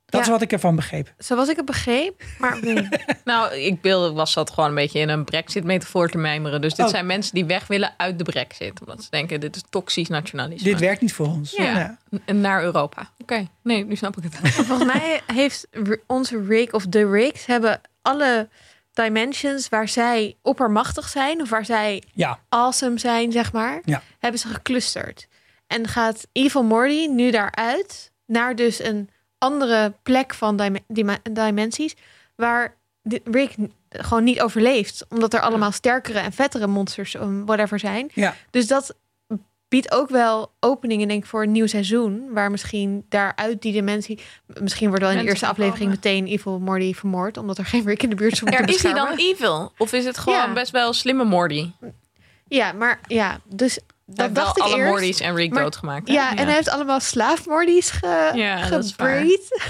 Dat Ja. is wat ik ervan begreep. Zoals ik het begreep. Maar Nou, ik beeld, was dat gewoon een beetje in een brexit-metafoor te mijmeren. Dus dit Oh. zijn mensen die weg willen uit de brexit. Omdat ze denken, dit is toxisch nationalisme. Dit werkt niet voor ons. Ja. Ja. En naar Europa. Oké, nee, nu snap ik het. volgens mij heeft onze Rick of de Ricks hebben alle dimensions waar zij oppermachtig zijn. Of waar zij ja. awesome zijn, zeg maar. Ja. Hebben ze geclusterd. En gaat Evil Morty nu daaruit naar dus een andere plek van dim- dim- dimensies. Waar Rick gewoon niet overleeft. Omdat er allemaal sterkere en vettere monsters, um, whatever zijn. Ja. Dus dat biedt ook wel openingen, denk ik, voor een nieuw seizoen. Waar misschien daaruit die dimensie... Misschien wordt wel in de eerste aflevering meteen Evil Morty vermoord. Omdat er geen Rick in de buurt is om te Er is hij dan evil? Of is het gewoon Ja. best wel slimme Morty? Ja, maar ja, dus Dat dat heeft wel dacht ik alle eerst. Mortys en Rick Maar- doodgemaakt. Ja, en hij heeft allemaal slaafmordies ge, Ja, gebreed.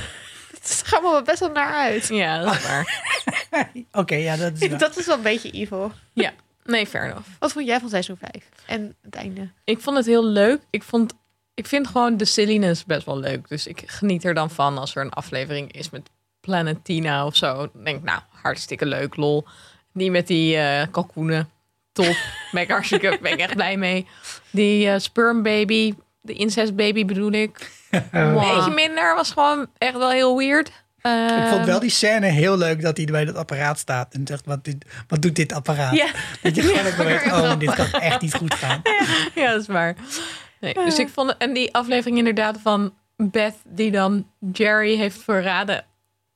Het gaat me wel best wel naar uit. Ja, dat is waar. Oké, ja, dat is waar. Dat is wel een beetje evil. Ja, nee, fair enough. Wat vond jij van seizoen 5? En het einde. Ik vond het heel leuk. Ik, vond, ik vind gewoon de silliness best wel leuk. Dus ik geniet er dan van als er een aflevering is met Planetina of zo. Dan denk ik, nou, hartstikke leuk, lol. Die met die eh kalkoenen. Top. Ben ik hartstikke, ben ik echt blij mee. Die eh sperm baby, de incest baby bedoel ik. Een beetje minder, was gewoon echt wel heel weird. Ik vond Ehm, wel die scène heel leuk dat hij bij dat apparaat staat en zegt: Wat, dit, wat doet dit apparaat? Ja. Dat je gewoon Ja, weet. Oh, dit kan echt niet goed gaan. Ja, dat is waar. Nee, dus ik vond en die aflevering inderdaad van Beth die dan Jerry heeft verraden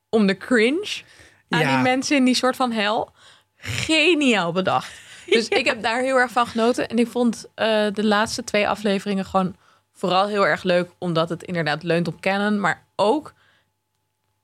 om de cringe aan Ja. die mensen in die soort van hel. Geniaal bedacht. Dus ik heb daar heel erg van genoten. En ik vond eh, de laatste twee afleveringen gewoon vooral heel erg leuk. Omdat het inderdaad leunt op canon. Maar ook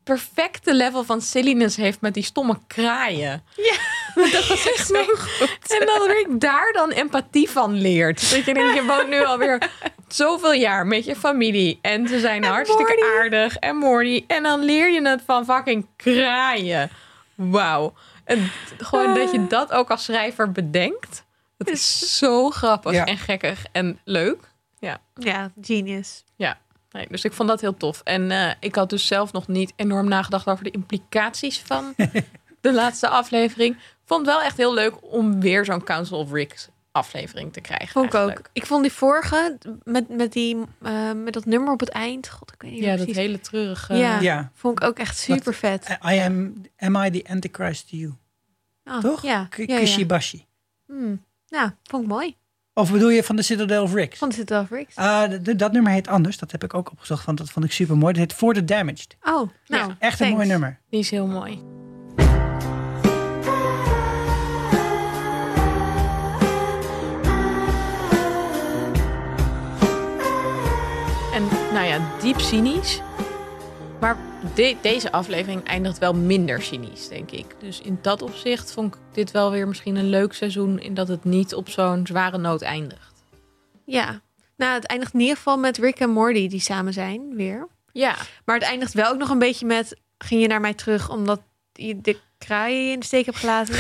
perfecte level van silliness heeft met die stomme kraaien. Ja, dat was echt zo goed. En dat ik daar dan empathie van leert. Dat je denkt, je woont nu alweer zoveel jaar met je familie. En ze zijn hartstikke Morty. aardig. En Morty. En dan leer je het van fucking kraaien. Wauw. En gewoon dat je dat ook als schrijver bedenkt. Dat is zo grappig Ja. en gekkig en leuk. Ja, genius. Nee, dus ik vond dat heel tof. En eh, ik had dus zelf nog niet enorm nagedacht over de implicaties van de laatste aflevering. Vond het wel echt heel leuk om weer zo'n Council of Ricks aflevering te krijgen. Vond ik ook. eigenlijk. Ik vond die vorige, met, met, die, eh, met dat nummer op het eind. God, ik weet niet Ja, dat precies. hele treurige. Ja. Ja. Vond ik ook echt super vet. I am, am I the Antichrist to you? Oh, Toch? Ja, K- ja, ja. Kishibashi. Hmm. ja, vond ik mooi. Of bedoel je van de Citadel of Ricks? Vond het wel Ricks. Ah, dat nummer heet anders. Dat heb ik ook opgezocht, want dat vond ik super mooi. Dat heet For the Damaged. Oh, nou, Ja, Echt een mooi nummer. Die is heel mooi. En nou ja, diep cynisch. De- deze aflevering eindigt wel minder cynisch, denk ik. Dus in dat opzicht vond ik dit wel weer misschien een leuk seizoen... in dat het niet op zo'n zware noot eindigt. Ja. Nou, het eindigt in ieder geval met Rick en Morty die samen zijn weer. Ja, Maar het eindigt wel ook nog een beetje met... Ging je naar mij terug omdat je de kraaien in de steek hebt gelaten?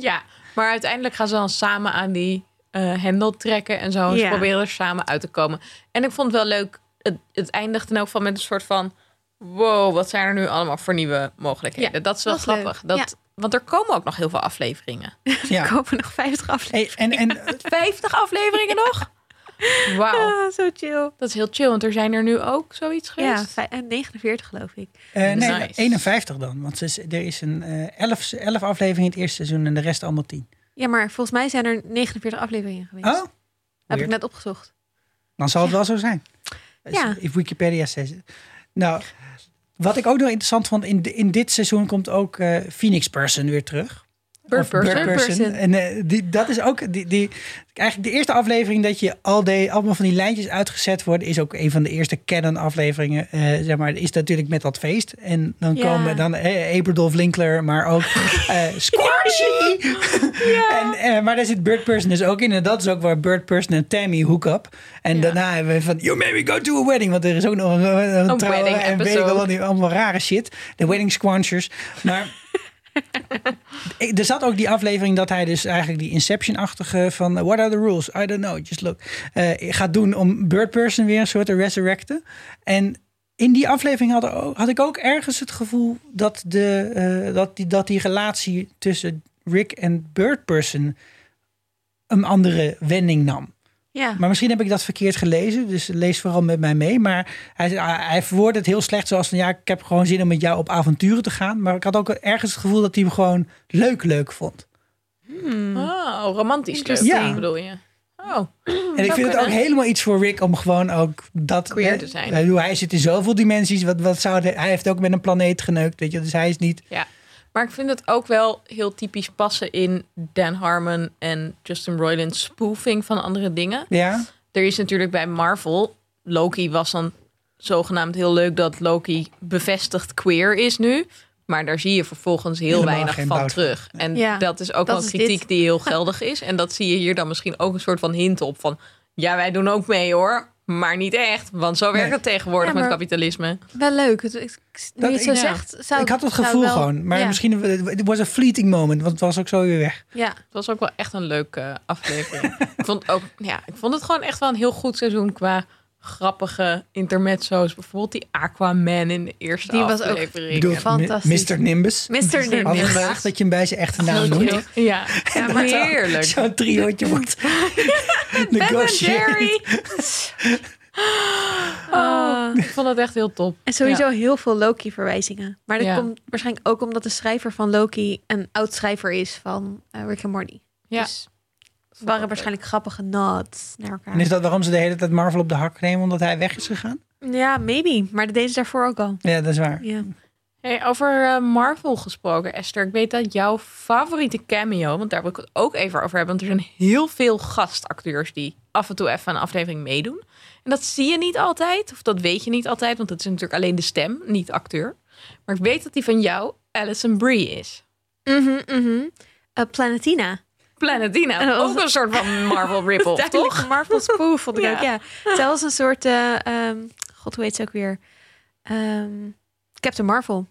Ja. maar uiteindelijk gaan ze dan samen aan die eh hendel trekken en zo. En ze proberen er samen uit te komen. En ik vond het wel leuk. Het, het eindigt in elk geval met een soort van... Wow, wat zijn er nu allemaal voor nieuwe mogelijkheden. Ja, dat is wel dat is leuk. grappig. Dat, Want er komen ook nog heel veel afleveringen. Ja. Er komen nog 50 afleveringen. Hey, en, en 50 afleveringen nog? Wauw, Ah, zo chill. dat is heel chill. Want er zijn er nu ook zoiets Ja, geweest. eh, 49 geloof ik. eh, nee, Nice. 51 dan. Want er is een eh 11, 11 afleveringen in het eerste seizoen en de rest allemaal 10. Ja, maar volgens mij zijn er 49 afleveringen geweest. Oh, Heb ik net opgezocht. dan zal het wel zo zijn. Ja. If Wikipedia says. Nou, wat ik ook nog interessant vond, in, in dit seizoen komt ook eh, Phoenix Person weer terug. Bird Person. En eh, die, dat is ook die, die, eigenlijk de eerste aflevering dat je al die, allemaal van die lijntjes uitgezet worden, is ook een van de eerste canon afleveringen. eh, zeg maar, is natuurlijk met dat feest. En dan Ja. komen dan eh, Aberdolf Linkler, maar ook eh Squashy. en, eh, maar daar zit Bird Person dus ook in. En dat is ook waar Bird Person en Tammy hook up. En Ja. daarna hebben we van, you maybe go to a wedding. Want er is ook nog een, een, Een trouwen wedding en weet ik wel, allemaal rare shit. De wedding squanchers. Maar er zat ook die aflevering dat hij dus eigenlijk die Inception-achtige van uh, What are the rules? I don't know, just look. eh, gaat doen om Bird Person weer een soort te resurrecten. En in die aflevering had, had ik ook ergens het gevoel dat, de, eh, dat, die, dat die relatie tussen Rick en Bird Person een andere wending nam. Ja. Maar misschien heb ik dat verkeerd gelezen, dus lees vooral met mij mee. Maar hij, hij verwoordde het heel slecht zoals van ja, ik heb gewoon zin om met jou op avonturen te gaan. Maar ik had ook ergens het gevoel dat hij hem gewoon leuk leuk vond. Oh, romantisch leuk, Interesting. bedoel je? Oh, En ik vind het ook helemaal iets voor Rick om gewoon ook dat... Queer te zijn. Bedoel, Hij zit in zoveel dimensies. Wat, wat zou de- hij heeft ook met een planeet geneukt, weet je. Dus hij is niet... ja. Maar ik vind het ook wel heel typisch passen in Dan Harmon en Justin Roiland's spoofing van andere dingen. Ja, Er is natuurlijk bij Marvel, Loki was dan zogenaamd heel leuk dat Loki bevestigd queer is nu. Maar daar zie je vervolgens heel Helemaal weinig van bout terug. En Ja, dat is ook dat wel is kritiek dit. die heel geldig is. En dat zie je hier dan misschien ook een soort van hint op van... ja, wij doen ook mee hoor, maar niet echt. Want zo werkt Nee. het tegenwoordig Ja, met kapitalisme. Wel leuk. Het, ik, Dat- je het zo ja. zegt, zou ik had het zou gevoel wel- gewoon. Maar ja. misschien... Het was een fleeting moment, want het was ook zo weer weg. Ja. Het was ook wel echt een leuke aflevering. ik, vond ook, ja, ik vond het gewoon echt wel een heel goed seizoen qua grappige intermezzo's. Bijvoorbeeld die Aquaman in de eerste Die was ook-. Ik bedoel, Fantastisch. Mr. Nimbus. Mr. Had Nimbus. gevraagd dat je hem bij zijn echte naam noemt. Ja, ja maar heerlijk. Zo'n triootje wordt. Jerry. Oh, ik vond het echt heel top. En sowieso heel veel Loki-verwijzingen. Maar dat Ja. komt waarschijnlijk ook omdat de schrijver van Loki een oud schrijver is van eh, Rick en Morty. Ja. Dus waren waarschijnlijk grappige nods naar elkaar. En is dat waarom ze de hele tijd Marvel op de hak nemen? Omdat hij weg is gegaan? Ja, maybe. Maar dat deden ze daarvoor ook al. Ja, dat is waar. Ja. Hey, over eh, Marvel gesproken, Esther. Ik weet dat jouw favoriete cameo, want daar wil ik het ook even over hebben. Want er zijn heel veel gastacteurs die af en toe even een aflevering meedoen. En dat zie je niet altijd, of dat weet je niet altijd, want het is natuurlijk alleen de stem, niet de acteur. Maar ik weet dat die van jou Alison Brie is. Mhm, mhm. Eh, Planetina. Planet Dina. En dat was- Ook een soort van Marvel Duidelijk toch? Marvel spoof vond ik Ja. ook, ja. Zelfs een soort, eh, ehm, god hoe heet ze ook weer? Ehm, Captain Marvel.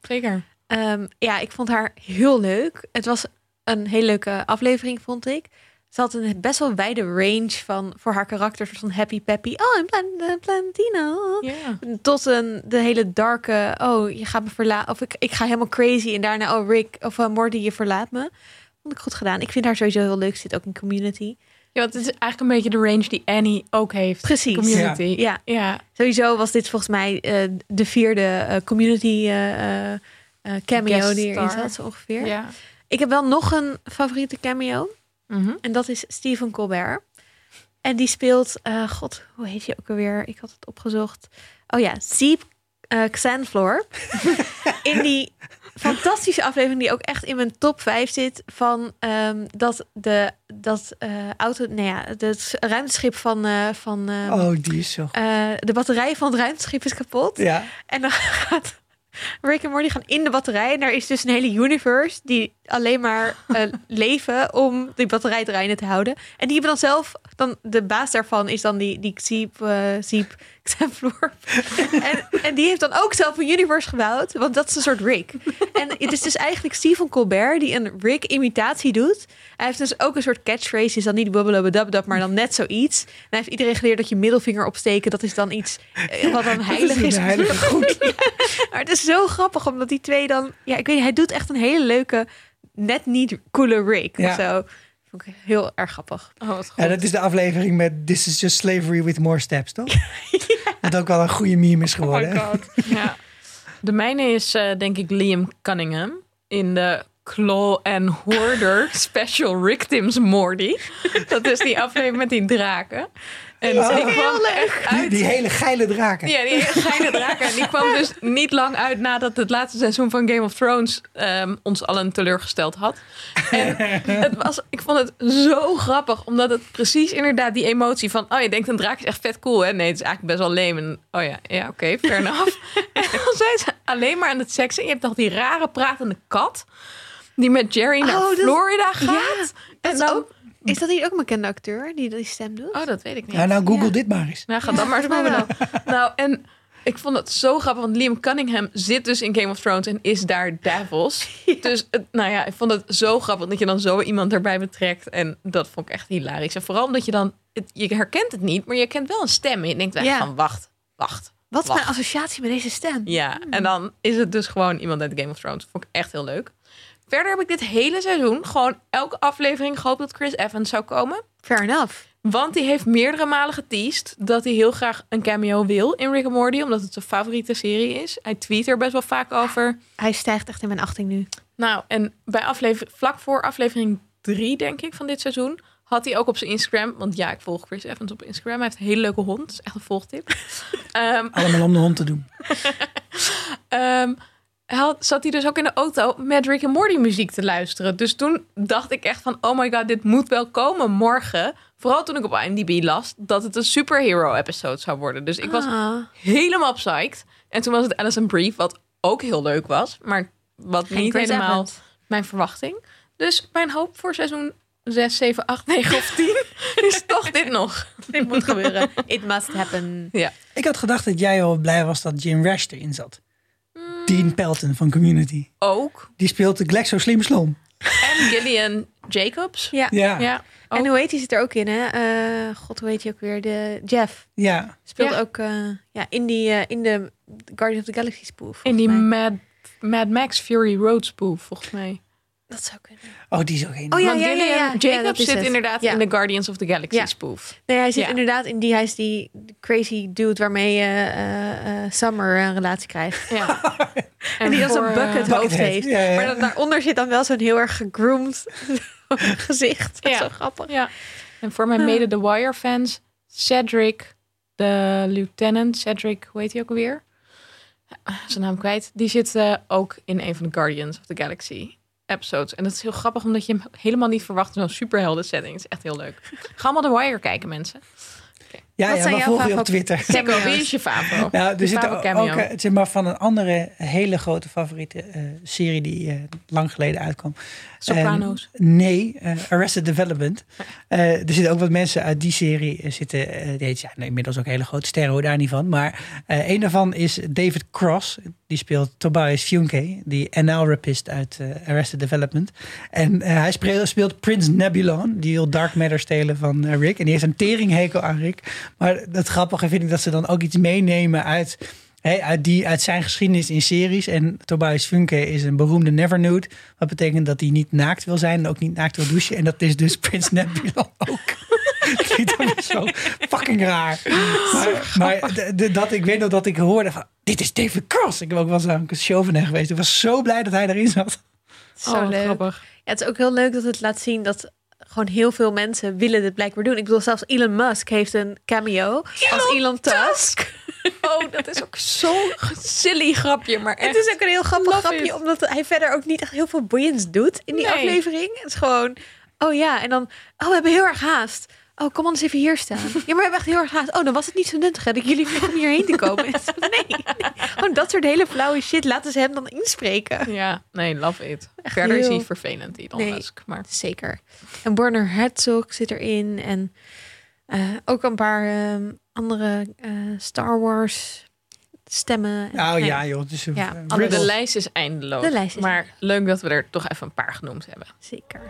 Zeker. Ehm, ja, ik vond haar heel leuk. Het was een hele leuke aflevering, vond ik. Ze had een best wel wijde range van voor haar karakter, soort van happy peppy. Oh, en plan, Plantina. Ja. Tot een de hele darke. Oh, je gaat me verlaten. Of ik, ik ga helemaal crazy. En daarna, oh, Rick of uh, Morty, je verlaat me. Vond ik goed gedaan. Ik vind haar sowieso heel leuk. Zit ook in community. Ja, want het is eigenlijk een beetje de range die Annie ook heeft. Precies. Community. Ja, Ja. sowieso was dit volgens mij eh, de vierde eh, community eh, eh, eh, cameo Guest die erin zat, zo ongeveer. ja. Ik heb wel nog een favoriete cameo. Mhm. En dat is Stephen Colbert. En die speelt, eh, god, hoe heet je ook alweer? Ik had het opgezocht. Oh ja, Siep eh Xanflor. in die fantastische aflevering die ook echt in mijn top 5 zit van ehm, dat de dat eh, auto, nou ja, het ruimteschip van eh, van ehm, Oh, die is zo. eh, de batterij van het ruimteschip is kapot. Ja. En dan gaat Rick en Morty gaan in de batterij. En daar is dus een hele universe die alleen maar leven om die batterij draaiende te houden. En die hebben dan zelf, dan de baas daarvan is dan die, die Xiep, Xiep Xanflor. en, en die heeft dan ook zelf een universe gebouwd, want dat is een soort Rick. En het is dus eigenlijk Stephen Colbert die een Rick-imitatie doet. Hij heeft dus ook een soort catchphrase, is dan niet dub maar dan net zoiets. En hij heeft iedereen geleerd dat je middelvinger opsteken, dat is dan iets eh, wat dan heilig is is. groet. Maar het is zo grappig, omdat die twee dan... Ja, ik weet niet, hij doet echt een hele leuke, net niet coole Rick Ja. of zo. Vond ik heel erg grappig. Oh, wat goed. Ja, dat is de aflevering met This is just slavery with more steps, toch? Wat ook wel een goede meme is geworden. hè? Ja. De mijne is eh, denk ik Liam Cunningham in de Claw and Hoarder Special Victims Morty. Dat is die aflevering met die draken. En Oh. die kwam echt die, uit. die hele geile draken. Ja, die hele geile draken. En die kwam dus niet lang uit nadat het laatste seizoen van Game of Thrones ehm, ons allen teleurgesteld had. En het was, ik vond het zo grappig, omdat het precies inderdaad die emotie van, oh je denkt een draak is echt vet cool, hè? Nee, het is eigenlijk best wel lame. En, oh ja, ja, oké, fair enough. en dan zijn ze alleen maar aan het seksen. Je hebt toch die rare pratende kat die met Jerry naar Oh, dat- Florida gaat. Ja, en dan, ook- Is dat niet ook een bekende acteur die die stem doet? oh, dat weet ik niet. Ja, nou, google Ja. dit maar eens. Nou, ga dan maar eens googlen. Nou, en ik vond het zo grappig, want Liam Cunningham zit dus in Game of Thrones en is daar Davos. Dus, het, nou ja, ik vond het zo grappig dat je dan zo iemand erbij betrekt. En dat vond ik echt hilarisch. En vooral omdat je dan, het, je herkent het niet, maar je kent wel een stem. En je denkt echt Ja. van, wacht, wacht. Wat is mijn associatie met deze stem? Ja, en dan is het dus gewoon iemand uit Game of Thrones. Vond ik echt heel leuk. Verder heb ik dit hele seizoen gewoon elke aflevering gehoopt dat Chris Evans zou komen. Fair enough. Want die heeft meerdere malen geteased dat hij heel graag een cameo wil in Rick and Morty, omdat het zijn favoriete serie is. Hij tweet er best wel vaak over. Hij stijgt echt in mijn achting nu. Nou, en bij aflevering, vlak voor aflevering 3, denk ik, van dit seizoen, had hij ook op zijn Instagram, want ja, ik volg Chris Evans op Instagram. Hij heeft een hele leuke hond, dat is echt een volgtip. Ehm, Allemaal om de hond te doen. Ehm, hij had, zat hij dus ook in de auto met Rick en Morty muziek te luisteren. Dus toen dacht ik echt van, oh my god, dit moet wel komen morgen. Vooral toen ik op IMDb las dat het een superhero episode zou worden. Dus ik was Ah. helemaal psyched. En toen was het Alison Brief, wat ook heel leuk was. Maar wat Geen niet Chris helemaal Evans. mijn verwachting. Dus mijn hoop voor seizoen 6, 7, 8, 9 of 10 is toch dit nog. Dit moet gebeuren. It must happen. Ja. Ik had gedacht dat jij wel blij was dat Jim Rash erin zat. Dean Pelton van Community. Ook. Die speelt de Glaxo Slim Slom. En Gillian Jacobs. Ja. Ja, ja. En hoe heet hij zit er ook in, hè? Eh, God, hoe heet hij ook weer? De Jeff. Speelt Ja. ook eh, ja, in, die, eh, in de Guardians of the Galaxy spoof. In volgens die mij. Mad, Mad Max Fury Road spoof, volgens mij. Dat zou kunnen. Oh, die is ook een. Oh ja, ja, ja, Gillian ja. Ja, Jacobs dat is zit het. inderdaad Ja. in de Guardians of the Galaxy Ja. spoof. Nee, hij zit Ja. inderdaad in die, hij is die crazy dude waarmee je eh, eh, Summer een relatie krijgt. Ja. En, die als een bucket eh, hoofd heeft. ja, ja. Maar dan daaronder zit dan wel zo'n heel erg gegroomd gezicht. Dat is Ja. zo grappig. ja. En voor mijn mede The Wire fans, Cedric, de lieutenant, Cedric, hoe heet hij ook alweer? Zijn naam kwijt. Die zit eh, ook in een van de Guardians of the Galaxy episodes. En dat is heel grappig, omdat je hem helemaal niet verwacht in zo'n superhelden setting. Het is echt heel leuk. Ga allemaal The Wire kijken, mensen. Ja, Wat ja zijn maar jouw volg je op Twitter. Sikko, wie is je favo? Nou, er zit ook, cameo. eh, zeg maar, van een andere hele grote favoriete eh, serie die eh, lang geleden uitkwam. Sopranos. En nee, eh, Arrested Development. Eh, er zitten ook wat mensen uit die serie eh, zitten. die zijn inmiddels ook hele grote sterren, hoor, daar niet van. Maar een daarvan is David Cross. Die speelt Tobias Funke, die NL-rapist uit Arrested Development. En hij speelt, speelt Prince Nebulon, die wil Dark Matter stelen van Rick. En die heeft een teringhekel aan Rick. Maar het grappige vind ik dat ze dan ook iets meenemen uit... Uit, die, uit zijn geschiedenis in series. En Tobias Funke is een beroemde never nude. Wat betekent dat hij niet naakt wil zijn en ook niet naakt wil douchen. En dat is dus Prins Nebulon ook. ik vind dat zo fucking raar. Maar, maar dat, ik weet nog dat ik hoorde van... Dit is David Cross. Ik heb ook wel eens aan een show van hem geweest. Ik was zo blij dat hij erin zat. Zo oh, leuk. grappig. Ja, het is ook heel leuk dat het laat zien dat gewoon heel veel mensen willen dit blijkbaar doen. Ik bedoel, zelfs Elon Musk heeft een cameo als Elon Tusk. Oh, dat is ook zo'n silly grapje, maar Het is ook een heel grappig grapje, it. omdat hij verder ook niet echt heel veel boeiends doet in die Nee. aflevering. Het is gewoon, oh ja, en dan, oh, we hebben heel erg haast. Oh, kom anders even hier staan. Ja, maar we hebben echt heel erg haast. Oh, dan was het niet zo nuttig hè, dat jullie vroegen om hierheen te komen. Nee, nee, gewoon dat soort hele flauwe shit laten ze hem dan inspreken. Ja, nee, love it. Echt Verder is hij vervelend, Elon Nee. Musk. Maar Zeker. En Werner Herzog zit erin. En eh, ook een paar ehm, andere eh, Star Wars stemmen. Nou Nee. ja, joh. Het is een Ja, alles. de lijst is eindeloos. De lijst is maar leuk dat we er toch even een paar genoemd hebben. Zeker.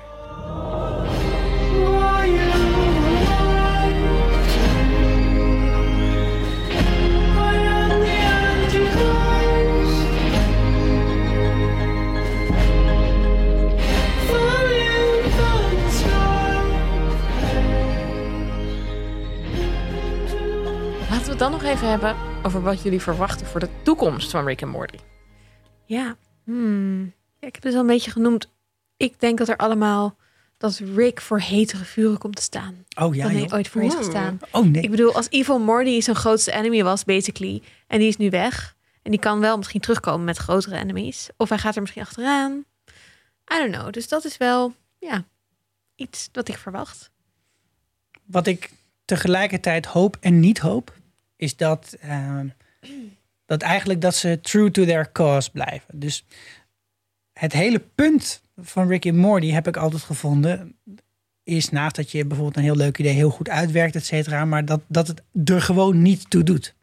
Het dan nog even hebben over wat jullie verwachten voor de toekomst van Rick en Morty. Ja. Hmm. ja, ik heb het al een beetje genoemd. Ik denk dat er allemaal dat Rick voor hetere vuren komt te staan. Oh ja, dan hij joh. ooit voor heeft gestaan. Oh nee. Ik bedoel, als Evil Morty zijn grootste enemy was, basically, en die is nu weg. En die kan wel misschien terugkomen met grotere enemies. Of hij gaat er misschien achteraan. I don't know. Dus dat is wel, ja, iets wat ik verwacht. Wat ik tegelijkertijd hoop en niet hoop, is dat, ehm, dat eigenlijk dat ze true to their cause blijven. Dus het hele punt van Rick en Morty heb ik altijd gevonden, is naast dat je bijvoorbeeld een heel leuk idee heel goed uitwerkt, et cetera, maar dat, dat het er gewoon niet toe doet.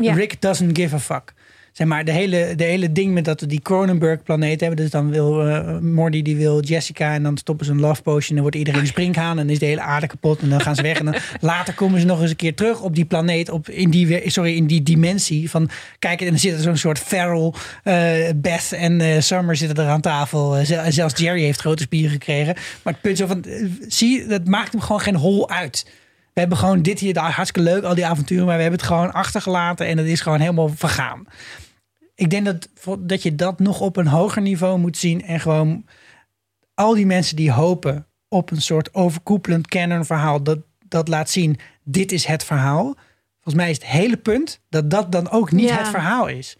Ja. Rick doesn't give a fuck. Zeg maar, de hele, de hele ding met dat we die Cronenberg-planeet hebben. Dus dan wil eh, Morty die wil Jessica en dan stoppen ze een love potion. En dan wordt iedereen een springhaan en is de hele aarde kapot. En dan gaan ze weg. En dan later komen ze nog eens een keer terug op die planeet. Op, in, die, sorry, in die dimensie. Van, kijk, en dan zit er zo'n soort feral. eh, Beth en eh, Summer zitten er aan tafel. Zel- zelfs Jerry heeft grote spieren gekregen. Maar het punt zo van, zie, dat maakt hem gewoon geen hol uit. We hebben gewoon dit hier, hartstikke leuk, al die avonturen, maar we hebben het gewoon achtergelaten en het is gewoon helemaal vergaan. Ik denk dat, dat je dat nog op een hoger niveau moet zien en gewoon al die mensen die hopen op een soort overkoepelend canon verhaal, dat, dat laat zien, dit is het verhaal. Volgens mij is het hele punt dat dat dan ook niet Ja. het verhaal is.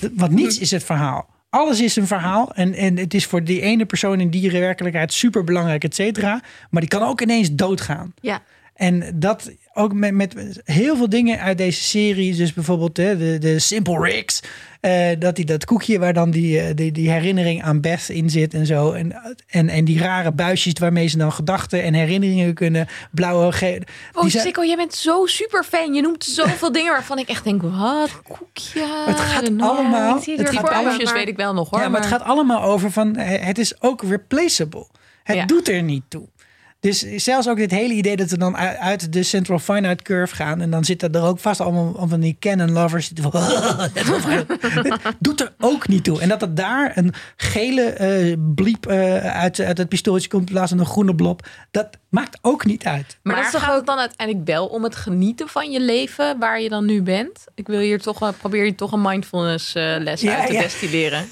D- Want niets is het verhaal. Alles is een verhaal. En, en het is voor die ene persoon in die werkelijkheid super belangrijk, et cetera. Maar die kan ook ineens doodgaan. Ja. En dat ook met, met heel veel dingen uit deze serie. Dus bijvoorbeeld hè, de, de Simple Ricks. eh, dat die dat koekje waar dan die, eh, die, die herinnering aan Beth in zit en zo. En, en, en die rare buisjes waarmee ze dan gedachten en herinneringen kunnen blauwe. ge- Oh, die zijn- jij bent zo super fan. Je noemt zoveel dingen waarvan ik echt denk, wat? Koekje? Het gaat know. allemaal- het allemaal- Buisjes maar- weet ik wel nog hoor. ja, maar het gaat allemaal over van eh, het is ook replaceable. Het Ja. doet er niet toe. Dus zelfs ook dit hele idee dat ze dan uit de Central Finite Curve gaan. En dan zitten er ook vast allemaal van die canon lovers. Het doet er ook niet toe. En dat er daar een gele eh, bliep eh, uit, uit het pistooltje komt. in plaats van een groene blob. Dat maakt ook niet uit. Maar, Maar dat gaat ook- het dan uiteindelijk wel om het genieten van je leven waar je dan nu bent? Ik wil hier toch, een- probeer je toch een mindfulness eh, les Ja, uit te ja. destilleren.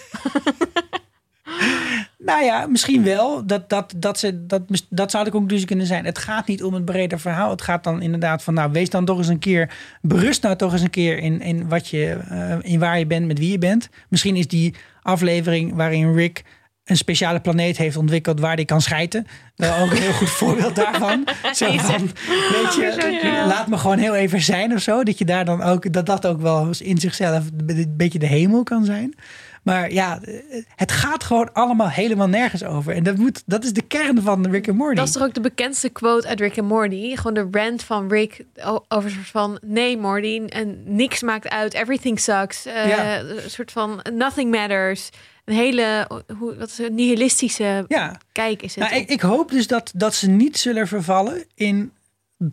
Nou ja, misschien wel. Dat, dat, dat, ze, dat, dat zou de conclusie kunnen zijn. Het gaat niet om het brede verhaal. Het gaat dan inderdaad van, nou, wees dan toch eens een keer, berust nou toch eens een keer in, in, wat je, eh, in waar je bent, met wie je bent. Misschien is die aflevering waarin Rick een speciale planeet heeft ontwikkeld waar die kan schijten. Wel ook een heel goed voorbeeld daarvan. Zo van, weet je, laat me gewoon heel even zijn of zo. Dat je daar dan ook, dat dat ook wel in zichzelf een beetje de hemel kan zijn. Maar ja, het gaat gewoon allemaal helemaal nergens over. En dat, moet, dat is de kern van Rick and Morty. Dat is toch ook de bekendste quote uit Rick en Morty? Gewoon de rant van Rick over soort van... Nee, Morty, en niks maakt uit. Everything sucks. Eh, Ja. Een soort van nothing matters. Een hele hoe, wat is het, nihilistische ja, kijk is het. Nou, ik, ik hoop dus dat, dat ze niet zullen vervallen in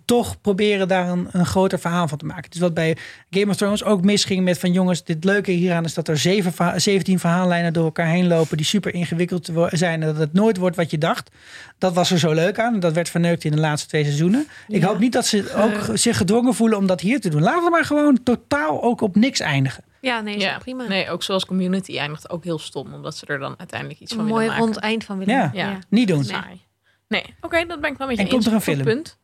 toch proberen daar een, een groter verhaal van te maken. Dus wat bij Game of Thrones ook misging met van jongens, dit leuke hieraan is dat er zeven, verha- 17 verhaallijnen door elkaar heen lopen die super ingewikkeld zijn en dat het nooit wordt wat je dacht. Dat was er zo leuk aan. Dat werd verneukt in de laatste twee seizoenen. Ik hoop niet dat ze ook zich gedwongen voelen om dat hier te doen. Laten we maar gewoon totaal ook op niks eindigen. ja, nee, is Ja, ook prima. nee, ook zoals Community eindigt ook heel stom, omdat ze er dan uiteindelijk iets een van mooi willen maken. rond eind van willen. Ja. Ja. Niet doen. Saai. Nee, oké, dat ben ik wel met je En eens. komt er een film? Punt.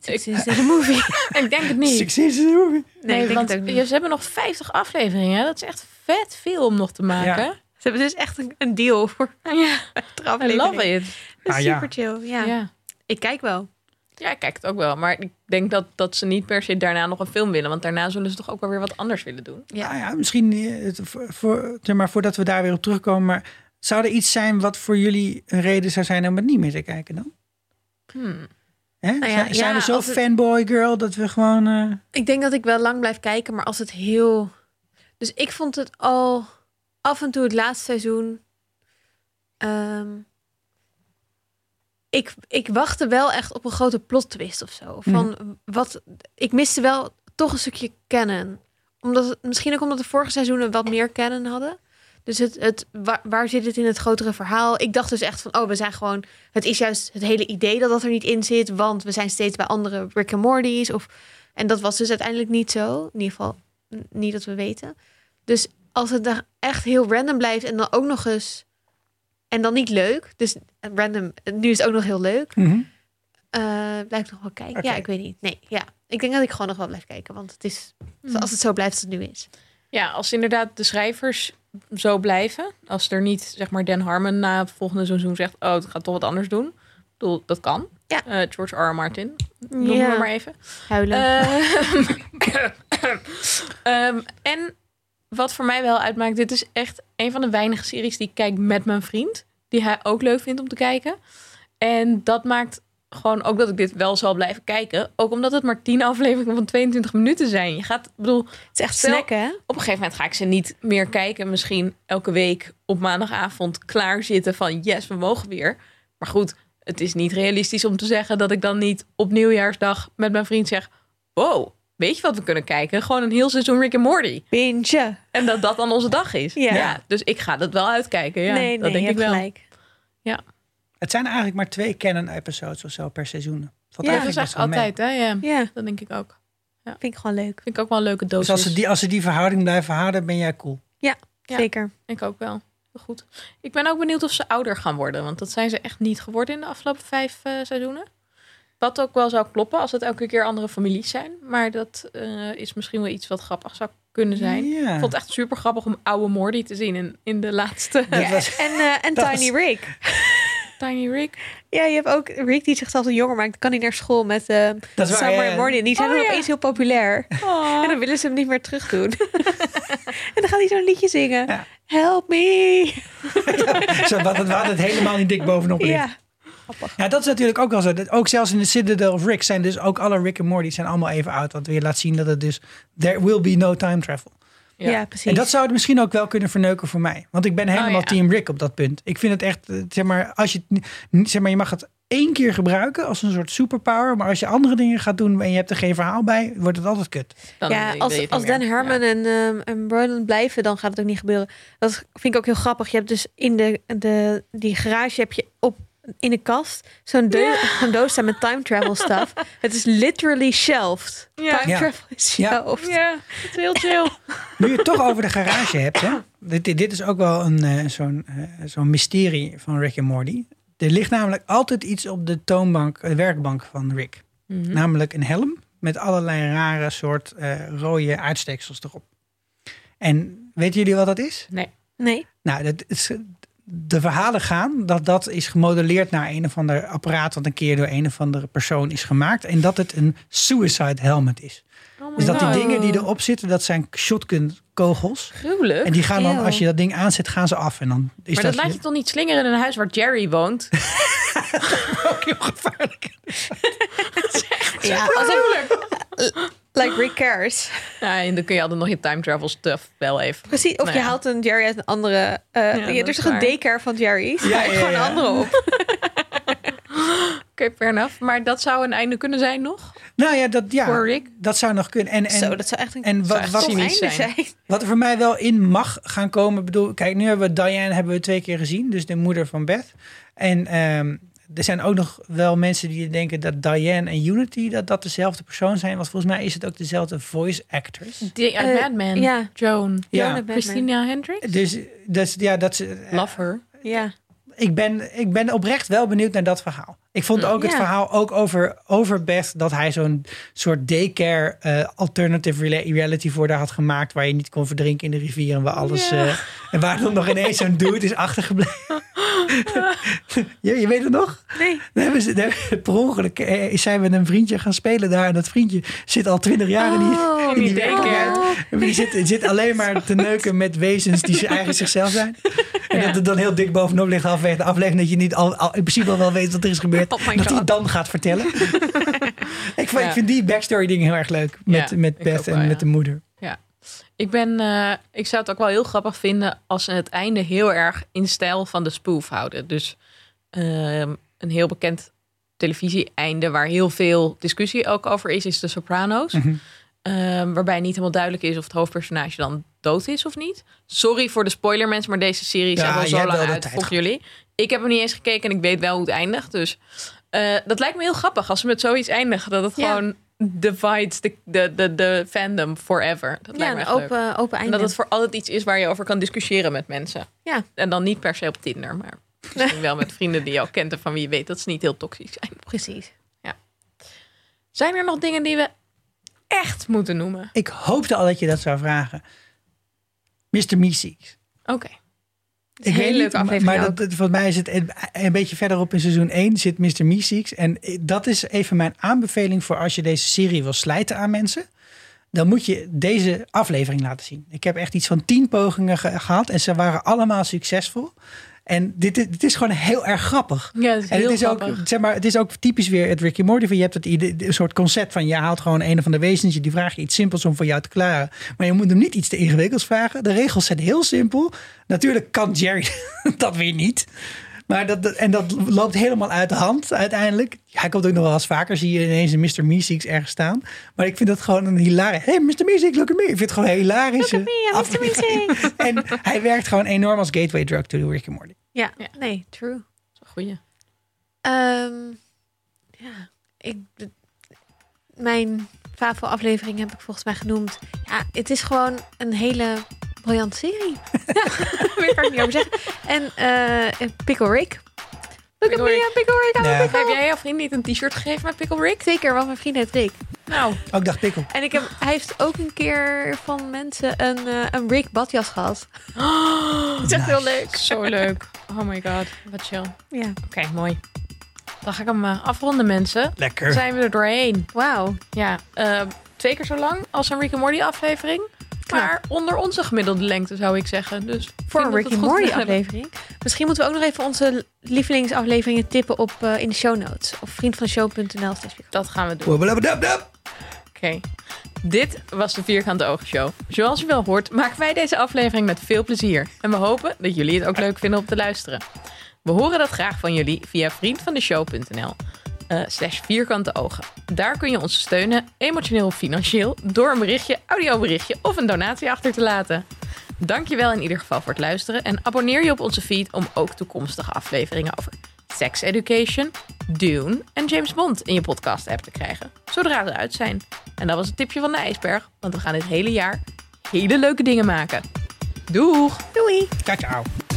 Het is een movie. Ik denk het niet. Succes in de movie. Nee, ik denk want het ook niet. ja, ze hebben nog 50 afleveringen. Dat is echt vet veel om nog te maken. Ja. Ze hebben dus echt een, een deal voor Ja, de I love it. Ah, ja. super chill. Ja. Ja. Ik kijk wel. ja, ik kijk het ook wel. Maar ik denk dat, dat ze niet per se daarna nog een film willen. Want daarna zullen ze toch ook wel weer wat anders willen doen. Ja. Ja, ja misschien eh, het- voor, voor, zeg maar, voordat we daar weer op terugkomen. Maar zou er iets zijn wat voor jullie een reden zou zijn om het niet meer te kijken dan? Hmm. Hè? Nou ja, zijn, zijn ja, we zo het- fanboy girl dat we gewoon... eh, Ik denk dat ik wel lang blijf kijken, maar als het heel. Dus ik vond het al af en toe het laatste seizoen. ehm, ik, ik wachtte wel echt op een grote plot twist of zo. Van wat. Ik miste wel toch een stukje kennen. Omdat misschien ook omdat de vorige seizoenen wat meer kennen hadden. Dus het, het, waar, waar zit het in het grotere verhaal? Ik dacht dus echt van, oh, we zijn gewoon... Het is juist het hele idee dat dat er niet in zit. Want we zijn steeds bij andere Rick and Morty's. Of, en dat was dus uiteindelijk niet zo. In ieder geval niet dat we weten. Dus als het daar echt heel random blijft en dan ook nog eens... En dan niet leuk. Dus random, nu is het ook nog heel leuk. mhm. Eh blijf ik nog wel kijken. Ja, ik weet niet. Nee, ja. Ik denk dat ik gewoon nog wel blijf kijken. Want het is, Mhm. als het zo blijft als het nu is. Ja, als inderdaad de schrijvers zo blijven. Als er niet, zeg maar, Dan Harmon na het volgende seizoen zegt... oh, het gaat toch wat anders doen. Ik bedoel, dat kan. Ja. Eh, George R. R. Martin, Ja. we maar even. Huilen. Ehm, en wat voor mij wel uitmaakt, dit is echt een van de weinige series die ik kijk met mijn vriend. Die hij ook leuk vindt om te kijken. En dat maakt gewoon ook dat ik dit wel zal blijven kijken. Ook omdat het maar 10 afleveringen van 22 minuten zijn. Je gaat, bedoel, het is echt snacken, hè? op een gegeven moment ga ik ze niet meer kijken. Misschien elke week op maandagavond klaarzitten van yes, we mogen weer. Maar goed, het is niet realistisch om te zeggen dat ik dan niet op nieuwjaarsdag met mijn vriend zeg: Wow, weet je wat we kunnen kijken? Gewoon een heel seizoen Rick en Morty. Binge. En dat dat dan onze dag is. Ja. dus ik ga dat wel uitkijken. Ja, nee, nee, dat denk ik wel. gelijk. Het zijn eigenlijk maar twee canon-episodes of zo per seizoen. Valt Ja, dat eigenlijk is altijd, hè? Ja, Ja, dat denk ik ook. vind ik gewoon leuk. Vind ik ook wel een leuke dosis. Dus als ze, die, als ze die verhouding blijven houden, ben jij cool. Ja. Zeker. Ik ook wel. Goed. Ik ben ook benieuwd of ze ouder gaan worden. Want dat zijn ze echt niet geworden in de afgelopen vijf eh, seizoenen. Wat ook wel zou kloppen als het elke keer andere families zijn. Maar dat eh, is misschien wel iets wat grappig zou kunnen zijn. Ja. Ik vond het echt super grappig om oude Morty te zien in, in de laatste Dat En, eh, en Dat Tiny was- Rick. Tiny Rick. Ja, je hebt ook Rick die zichzelf een jonger maakt. Kan hij naar school met eh Dat is waar, Summer ja, en. En die zijn Oh, dan ja. opeens heel populair. Oh. En dan willen ze hem niet meer terug doen. en dan gaat hij zo'n liedje zingen. Ja. Help me. zo, wat het, wat het helemaal niet dik bovenop ligt. Ja. Ja, dat is natuurlijk ook wel zo. Ook zelfs in de Citadel of Rick zijn dus ook alle Rick en Morty zijn allemaal even oud. Wat weer laat zien dat het dus there will be no time travel. Ja. Ja. precies. En dat zou het misschien ook wel kunnen verneuken voor mij. Want ik ben helemaal Oh, ja. team Rick op dat punt. Ik vind het echt, eh, zeg maar, als je, het niet- zeg maar, je mag het één keer gebruiken als een soort superpower. Maar als je andere dingen gaat doen en je hebt er geen verhaal bij, wordt het altijd kut. Dan ja, je als, als Dan Ja. en, ehm en Roland blijven, dan gaat het ook niet gebeuren. Dat vind ik ook heel grappig. Je hebt dus in de, de, die garage heb je op in de kast zo'n zo'n doos staan met time travel stuff. het is literally shelved. Ja. Time Ja. travel is Ja. shelved. Ja, het is heel chill. Nu je het toch over de garage hebt, hè? Dit, dit is ook wel een, eh, zo'n, eh, zo'n mysterie van Rick en Morty. Er ligt namelijk altijd iets op de toonbank, de werkbank van Rick. Mhm. Namelijk een helm met allerlei rare soort eh, rode uitsteksels erop. En weten jullie wat dat is? Nee. Nee. Nou, dat is, de verhalen gaan dat dat is gemodelleerd naar een of ander apparaat wat een keer door een of andere persoon is gemaakt. En dat het een suicide helmet is. Dus dat die dingen die erop zitten, dat zijn shotgun kogels. Gruwelijk. En die gaan dan, Eeuw. als je dat ding aanzet, gaan ze af. En dan is maar dat laat je toch niet slingeren in een huis waar Jerry woont? ook heel gevaarlijk. Ja, alsof, like Rick Cares. Ja, en dan kun je altijd nog je time travel stuff wel even. Precies, of Nou je ja. haalt een Jerry uit een andere... eh dat ja, er is toch een daycare van Jerry's? Ja, Ja, ja, gewoon ja. een andere op. Oké, fair enough. Maar dat zou een einde kunnen zijn nog? Nou ja, dat, ja, Voor Rick? dat zou nog kunnen. En, en, Zo, dat zou echt een en wat, echt wat, zijn. zijn. wat er voor mij wel in mag gaan komen. ik Bedoel, kijk, nu hebben we Diane hebben we twee keer gezien. Dus de moeder van Beth. En ehm, er zijn ook nog wel mensen die denken dat Diane en Unity dat, dat dezelfde persoon zijn. Want volgens mij is het ook dezelfde voice actors. Die uit Eh, ja. Joan. Ja. Joan Batman. Christina Hendricks. Dus, dus ja, dat ze. Love her. Ja. ik ben, ik ben oprecht wel benieuwd naar dat verhaal. Ik vond ook het verhaal ook over, over Beth dat hij zo'n soort daycare eh, alternative reality voor haar had gemaakt waar je niet kon verdrinken in de rivier en waar alles Ja. eh, en waar dan nog ineens zo'n dude is achtergebleven. je, je weet het nog? Nee. Dan hebben ze, hebben- per ongeluk eh, is zij met een vriendje gaan spelen daar en dat vriendje zit al twintig jaar in die, Oh, in die daycare. oh. Die zit, zit alleen maar te neuken met wezens die ze eigenlijk zichzelf zijn. En dat het dan heel dik bovenop ligt de aflevering. Dat je niet al, al- in principe al wel weet wat er is gebeurd. Oh my dat hij dan gaat vertellen. ik, vind, Ja. ik vind die backstory dingen heel erg leuk. Met, Ja, met Beth wel, en ja. met de moeder. Ik, ben, eh, ik zou het ook wel heel grappig vinden als ze het einde heel erg in stijl van de spoof houden. Dus ehm, een heel bekend televisie-einde waar heel veel discussie ook over is, is de Sopranos. Ehm, waarbij niet helemaal duidelijk is of het hoofdpersonage dan dood is of niet. Sorry voor de spoiler mensen, maar deze serie is Ja, jij zo lang uit. gehad. jullie? Ik heb hem niet eens gekeken en ik weet wel hoe het eindigt. Dus eh, dat lijkt me heel grappig als ze met zoiets eindigen. Dat het Ja. gewoon divides de, de, de, de fandom forever. Dat Ja, lijkt me een echt leuk. open, open En einde. dat het voor altijd iets is waar je over kan discussiëren met mensen. Ja. En dan niet per se op Tinder, maar misschien wel met vrienden die je al kent en van wie je weet dat ze niet heel toxisch zijn. Precies. Zijn er nog dingen die we echt moeten noemen? Ik hoopte al dat je dat zou vragen. Mr. Meeseeks. Oké. Een hele leuke aflevering maar dat, dat- volgens mij is het een, een beetje verderop in seizoen 1 zit Mr. Meeseeks. En dat is even mijn aanbeveling voor als je deze serie wil slijten aan mensen. Dan moet je deze aflevering laten zien. Ik heb echt iets van tien pogingen ge- gehad en ze waren allemaal succesvol. En dit, is- dit is gewoon heel erg grappig. Ja, dat is En heel het is, ook, grappig. zeg maar, het is ook typisch weer het Ricky Morty. van Je hebt het idee, een soort concept van je haalt gewoon een van de wezens. Die vraag je iets simpels om voor jou te klaren. Maar je moet hem niet iets te ingewikkelds vragen. De regels zijn heel simpel. Natuurlijk kan Jerry dat weer niet. Maar dat, dat- en dat loopt helemaal uit de hand uiteindelijk. Hij komt ook nog wel eens vaker. Zie je ineens een Mr. Meeseeks ergens staan. Maar ik vind dat gewoon een hilarisch. Hey Mr. Meeseeks, look at me. Ik vind het gewoon een hilarische Look at me, Mr. aflevering. En hij werkt gewoon enorm als gateway drug to the Ricky Morty. Ja, Ja. nee, true. Goeie. Ehm, ja, ik, mijn Favo-aflevering heb ik volgens mij genoemd. Ja, het is gewoon een hele briljante serie. ja, meer kan ik niet over zeggen. En eh Pickle Rick. Look at Pickle me, Pickle Rick. Pickle. Heb jij jouw vriend niet een t-shirt gegeven met Pickle Rick? Zeker, want mijn vriend heet Rick. Nou, Ook dag pikkel. En ik heb, hij heeft ook een keer van mensen een, eh, een Rick badjas gehad. dat is echt heel leuk. Zo leuk. Oh my god, wat chill. Ja, Oké, mooi. Dan ga ik hem eh, afronden, mensen. Dan Lekker. zijn we er doorheen. wauw. Ja, eh, twee keer zo lang als een Rick and Morty aflevering. Maar onder onze gemiddelde lengte zou ik zeggen. Dus Voor een dat Rick we and het goed Morty gedaan hebben. aflevering. Misschien moeten we ook nog even onze lievelingsafleveringen tippen op, eh, in de show notes. Of vriendvanshow.nl. Dat gaan we doen. Oké. Dit was de Vierkante Ogen Show. Zoals je wel hoort, maken wij deze aflevering met veel plezier. En we hopen dat jullie het ook leuk vinden om te luisteren. We horen dat graag van jullie via vriendvandeshow.nl eh slash vierkante ogen. Daar kun je ons steunen, emotioneel of financieel, door een berichtje, audioberichtje of een donatie achter te laten. Dankjewel in ieder geval voor het luisteren en abonneer je op onze feed om ook toekomstige afleveringen over sex education, Dune en James Bond in je podcast app te krijgen, zodra ze uit zijn. En dat was het tipje van de ijsberg, want we gaan dit hele jaar hele leuke dingen maken. Doeg! Doei! Ciao, ciao.